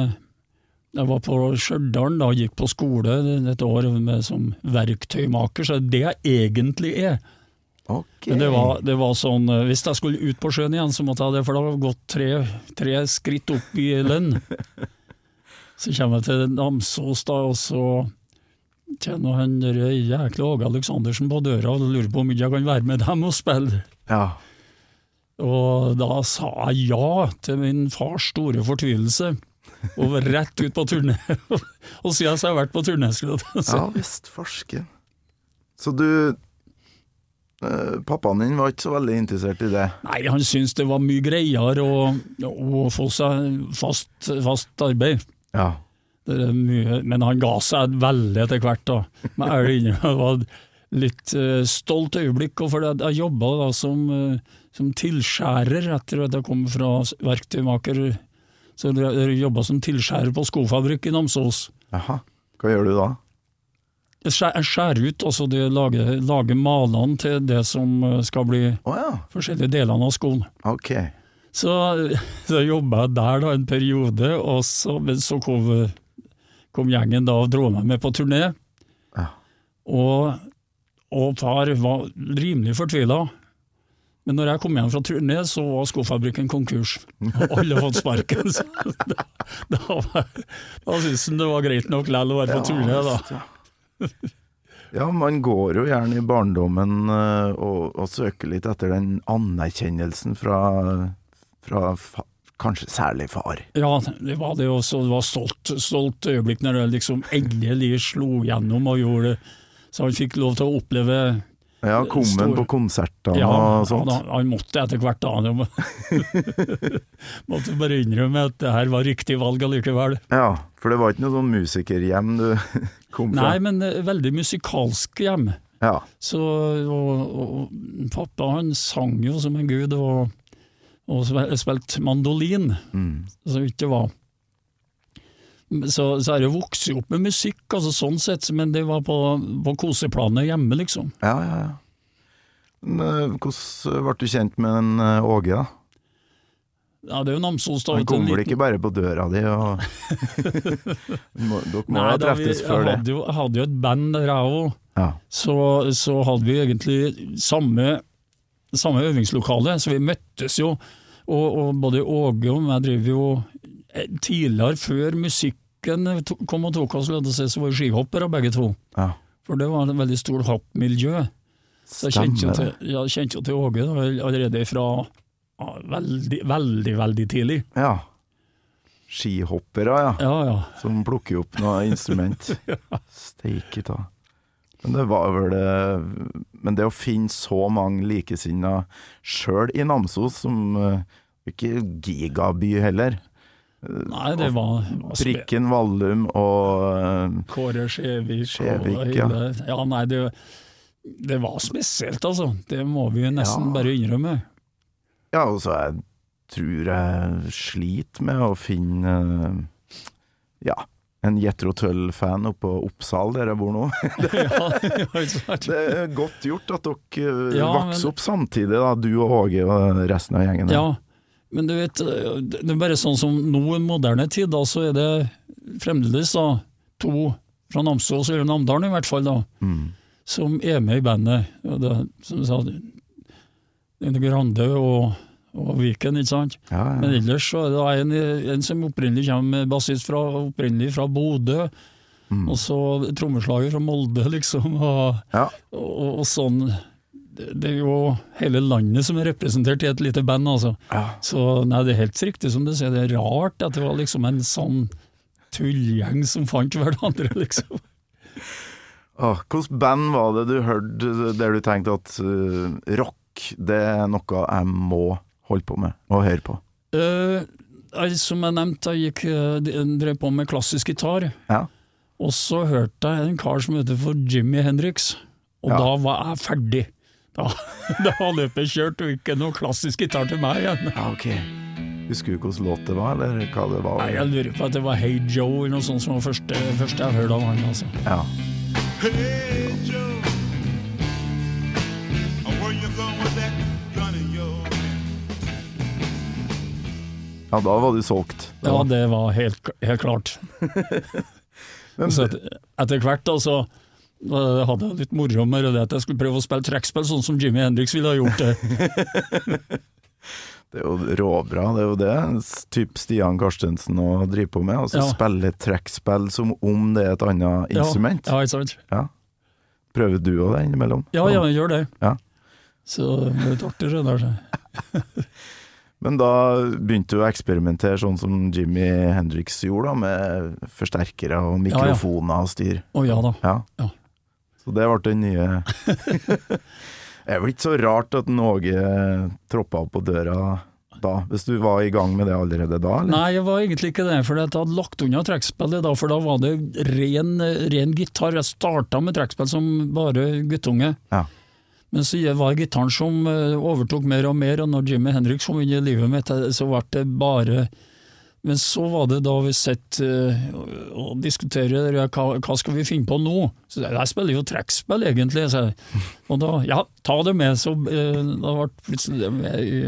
[SPEAKER 2] Jeg var på Stjørdal og gikk på skole et år med, som verktøymaker, så det jeg egentlig er.
[SPEAKER 3] Ok.
[SPEAKER 2] Men det var, det var sånn eh, Hvis jeg skulle ut på sjøen igjen, så måtte jeg det, for det hadde gått tre, tre skritt opp i lønn. Så kommer jeg til Namsos, da, og så kjenner han jækla Åge Aleksandersen på døra og lurer på om jeg kan være med dem og spille.
[SPEAKER 3] Ja.
[SPEAKER 2] Og da sa jeg ja, til min fars store fortvilelse. Og rett ut på turné. og siden så har jeg vært på turné.
[SPEAKER 3] ja visst, farske. Så du eh, Pappaen din var ikke så veldig interessert i det?
[SPEAKER 2] Nei, han syntes det var mye greiere å, å få seg fast, fast arbeid.
[SPEAKER 3] Ja.
[SPEAKER 2] Det er mye, men han ga seg veldig etter hvert, da. Men jeg er inne, det var et litt eh, stolt øyeblikk, og for jeg jobba da som, eh, som tilskjærer etter at jeg kom fra verktøymaker. Så jeg jobba som tilskjærer på skofabrikk i Namsos.
[SPEAKER 3] Jaha. Hva gjør du da?
[SPEAKER 2] Jeg skjæ- jeg skjærer ut, altså det lager, lager malene til det som eh, skal bli
[SPEAKER 3] oh, ja.
[SPEAKER 2] forskjellige delene av skoen.
[SPEAKER 3] Ok.
[SPEAKER 2] Så, så jobba jeg der da en periode, og så, men så kom, kom gjengen da og dro meg med på turné.
[SPEAKER 3] Ja.
[SPEAKER 2] Og, og far var rimelig fortvila. Men når jeg kom hjem fra turné, så var skofabrikken konkurs. Og alle fått sparken. Så da, da, var- da syntes han det var greit nok likevel å være på turné, da.
[SPEAKER 3] ja. Man går jo gjerne i barndommen eh, og, og søker litt etter den anerkjennelsen fra, fra kanskje særlig far.
[SPEAKER 2] Ja, det var det også. Det var stolt, stolt øyeblikk når det liksom endelig slo gjennom og gjorde det. Så han fikk lov til å oppleve
[SPEAKER 3] Ja, kom han på konserter
[SPEAKER 2] Ja,
[SPEAKER 3] og sånt?
[SPEAKER 2] han, han måtte etter hvert da. Måtte bare innrømme at det her var riktig valg allikevel.
[SPEAKER 3] Ja, for det var ikke noe sånn musikerhjem du kom fra?
[SPEAKER 2] Nei, men eh, veldig musikalsk hjem.
[SPEAKER 3] Ja.
[SPEAKER 2] Så, og, og pappa han sang jo som en gud, og, og spilte mandolin,
[SPEAKER 3] Mm.
[SPEAKER 2] så ikke det var. Så, så er det vokst opp med musikk, altså sånn sett, men det var på, på koseplanet hjemme, liksom.
[SPEAKER 3] Ja, ja, ja. Men, eh, Hvordan ble du kjent med en eh, Åge, da?
[SPEAKER 2] Ja, det er jo Namsos, da.
[SPEAKER 3] Han kommer vel
[SPEAKER 2] liten-
[SPEAKER 3] ikke bare på døra di og Dere må
[SPEAKER 2] Nei,
[SPEAKER 3] ha treftes før det.
[SPEAKER 2] hadde jo, jeg hadde jo et band der, jeg òg.
[SPEAKER 3] Ja.
[SPEAKER 2] så, så hadde vi egentlig samme, samme øvingslokale, så vi møttes jo. Og, og både Åge og jeg driver jo Tidligere, før musikken kom og tok oss, så var vi skihoppere begge to.
[SPEAKER 3] ja.
[SPEAKER 2] For det var et veldig stort hoppmiljø. Så jeg kjente jo til, jeg kjente jo til Åge allerede fra ja, veldig, veldig, veldig tidlig.
[SPEAKER 3] Ja. Skihoppere, ja.
[SPEAKER 2] Ja, ja.
[SPEAKER 3] Som plukker opp noe instrument. Steike ta. Men det var vel det Men det å finne så mange likesinnede sjøl i Namsos, som eh, ikke gigaby heller.
[SPEAKER 2] Nei, det var, var
[SPEAKER 3] Prikken Vallum og eh,
[SPEAKER 2] Kåre Skjevik, og
[SPEAKER 3] ja.
[SPEAKER 2] hele Ja, nei, det, det var spesielt, altså. Det må vi jo nesten
[SPEAKER 3] Ja.
[SPEAKER 2] bare innrømme.
[SPEAKER 3] Ja, og så jeg tror jeg sliter med å finne Ja, en Jetro Tull-fan oppe på Oppsal, der jeg bor nå. Det er godt gjort at dere eh,
[SPEAKER 2] Ja, men-
[SPEAKER 3] vokser opp samtidig, da, du og Åge og resten av gjengen.
[SPEAKER 2] Ja, men du vet, det er bare sånn som nå i moderne tid, da, så er det fremdeles da, to fra Namsos, eller Namdalen i hvert fall, da,
[SPEAKER 3] Mm.
[SPEAKER 2] som er med i bandet. Det, som du sa, Ine Grande og, og Viken, ikke sant?
[SPEAKER 3] Ja, ja.
[SPEAKER 2] Men ellers så er det en, en som opprinnelig kommer bassist fra, opprinnelig fra Bodø,
[SPEAKER 3] Mm.
[SPEAKER 2] og så trommeslager fra Molde, liksom, og,
[SPEAKER 3] ja.
[SPEAKER 2] og, og sånn. Det, er jo hele landet som er representert i et lite band, altså.
[SPEAKER 3] ja.
[SPEAKER 2] Så nei, det er helt riktig som du sier, det er rart at det var liksom en sånn tullgjeng som fant hverandre, liksom.
[SPEAKER 3] ah, Hvilket band var det du hørte der du tenkte at uh, rock, det er noe jeg må holde på med og høre på?
[SPEAKER 2] Uh, som jeg nevnte, jeg gikk, eh, drev på med klassisk gitar.
[SPEAKER 3] Ja.
[SPEAKER 2] Og så hørte jeg en kar som heter for Jimmy Hendrix, og
[SPEAKER 3] Ja.
[SPEAKER 2] da var jeg ferdig. Da, da var løpet kjørt, og ikke noe klassisk gitar til meg igjen.
[SPEAKER 3] Ja, ok. Husker du hvilken låt det var, eller hva det var?
[SPEAKER 2] Nei, Jeg lurer på at det var Hey Joe eller noe sånt som var første, første jeg hørte av han. altså.
[SPEAKER 3] Ja.
[SPEAKER 7] Hey Joe, where you going with that gun of yours?
[SPEAKER 3] ja, da var du solgt.
[SPEAKER 2] Ja, det var helt, helt klart.
[SPEAKER 3] Men,
[SPEAKER 2] Så et, etter hvert da, eh, hadde jeg litt moro med det at jeg skulle prøve å spille trekkspill sånn som Jimmy Hendrix ville ha gjort det.
[SPEAKER 3] det er jo råbra, det er jo det. Typ Stian Karstensen å drive på med. Altså
[SPEAKER 2] Ja.
[SPEAKER 3] spille trekkspill som om det er et annet instrument.
[SPEAKER 2] Ja, ikke sant?
[SPEAKER 3] Prøver du òg det innimellom?
[SPEAKER 2] Ja, ja, jeg gjør det.
[SPEAKER 3] Ja.
[SPEAKER 2] Så det blir litt artig det der.
[SPEAKER 3] Men da begynte du å eksperimentere sånn som Jimmy Hendrix gjorde, da, med forsterkere og
[SPEAKER 2] Ja, ja.
[SPEAKER 3] mikrofoner og styr.
[SPEAKER 2] Å ja da.
[SPEAKER 3] Ja.
[SPEAKER 2] Ja.
[SPEAKER 3] Så det ble den nye Det er vel ikke så rart at Åge troppa opp på døra da, hvis du var i gang med det allerede da? Eller?
[SPEAKER 2] Nei, jeg var egentlig ikke det, for jeg hadde lagt unna trekkspillet da, for da var det ren, ren gitar. Jeg starta med trekkspill som bare guttunge.
[SPEAKER 3] Ja.
[SPEAKER 2] Men så var det gitaren som eh, overtok mer og mer, og når Jimmy Hendrix kom inn i livet mitt, eh, så ble det bare Men så var det da vi sett uh, og diskuterer hva, hva skal vi finne på nå? Så jeg, jeg spiller jo trekkspill egentlig. Og da, ja, ta det med. Så uh, da ble plutselig det med i,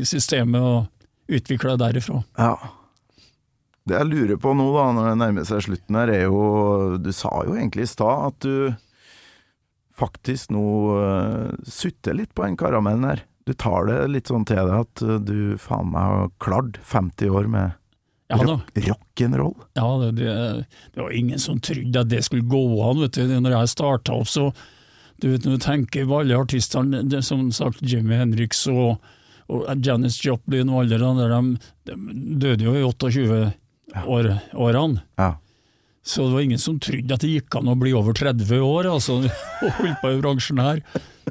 [SPEAKER 2] i systemet og utvikla derifra.
[SPEAKER 3] Ja. Det jeg lurer på nå, da, når det nærmer seg slutten her, er jo Du sa jo egentlig i stad at du faktisk nå uh, sutter litt på den karamellen her. Du tar det litt sånn til deg at du faen meg har klart 50 år med
[SPEAKER 2] Ja da.
[SPEAKER 3] rock, rock'n'roll.
[SPEAKER 2] Ja, det, det, var ingen som trodde at det skulle gå an. vet du. Når jeg starta opp, så du vet, Når du tenker på alle artistene, det, som sagt Jimmy Hendrix og, og Janis Joplin og alle de der, de, de døde jo i 28 år, årene.
[SPEAKER 3] Ja.
[SPEAKER 2] Så det var ingen som trodde at det gikk an å bli over 30 år altså, og holde på i bransjen her.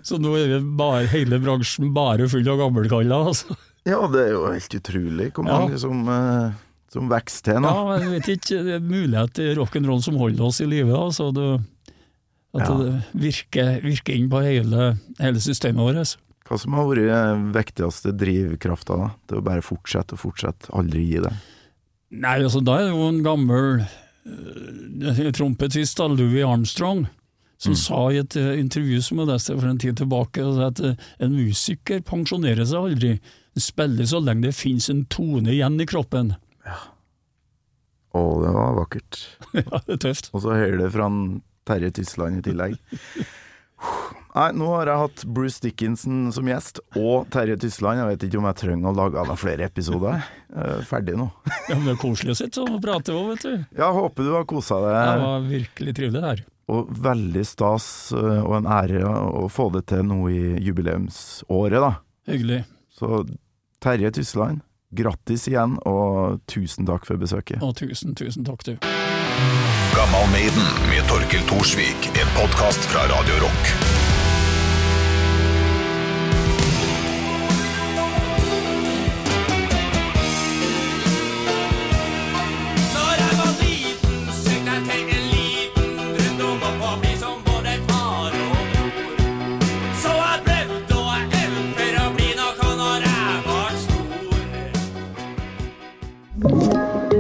[SPEAKER 2] Så nå er det bare, hele bransjen bare full av gammelkaller. Altså.
[SPEAKER 3] ja, det er jo helt utrolig hvor
[SPEAKER 2] Ja.
[SPEAKER 3] mange som, uh, som vokser til nå.
[SPEAKER 2] Ja, jeg vet ikke, det er mulighet til rock'n'roll som holder oss i live. Altså, at
[SPEAKER 3] Ja.
[SPEAKER 2] det virker, virker inn på hele, hele systemet vårt.
[SPEAKER 3] Hva som har vært den viktigste drivkrafta da? Det å bare fortsette og fortsette, aldri gi det.
[SPEAKER 2] Nei, altså da er det jo en gammel uh, trompetist, Louis Armstrong, som sa i et uh, intervju som jeg leste for en tid tilbake, at uh, en musiker pensjonerer seg aldri. Spiller så lenge det finnes en tone igjen i kroppen.
[SPEAKER 3] Å, det var vakkert.
[SPEAKER 2] ja, det er tøft.
[SPEAKER 3] Og så hører det fra Terje Tysland i tillegg. Nei, nå har jeg hatt Bruce Dickinson som gjest, og Terje Tysland. Jeg vet ikke om jeg trenger å lage noen flere episoder. Er ferdig nå.
[SPEAKER 2] Ja, men det er koselig å sitte og prate òg, vet du.
[SPEAKER 3] Jeg håper du har kosa
[SPEAKER 2] Det var virkelig trivelig her.
[SPEAKER 3] Og veldig stas eh, og en ære å få det til nå i jubileumsåret, da.
[SPEAKER 2] Hyggelig.
[SPEAKER 3] Så Terje Tysland, grattis igjen, og tusen takk for besøket.
[SPEAKER 2] Og tusen, tusen takk, du.
[SPEAKER 8] Gammal Maiden med Torkil Thorsvik. En podkast fra Radio Rock.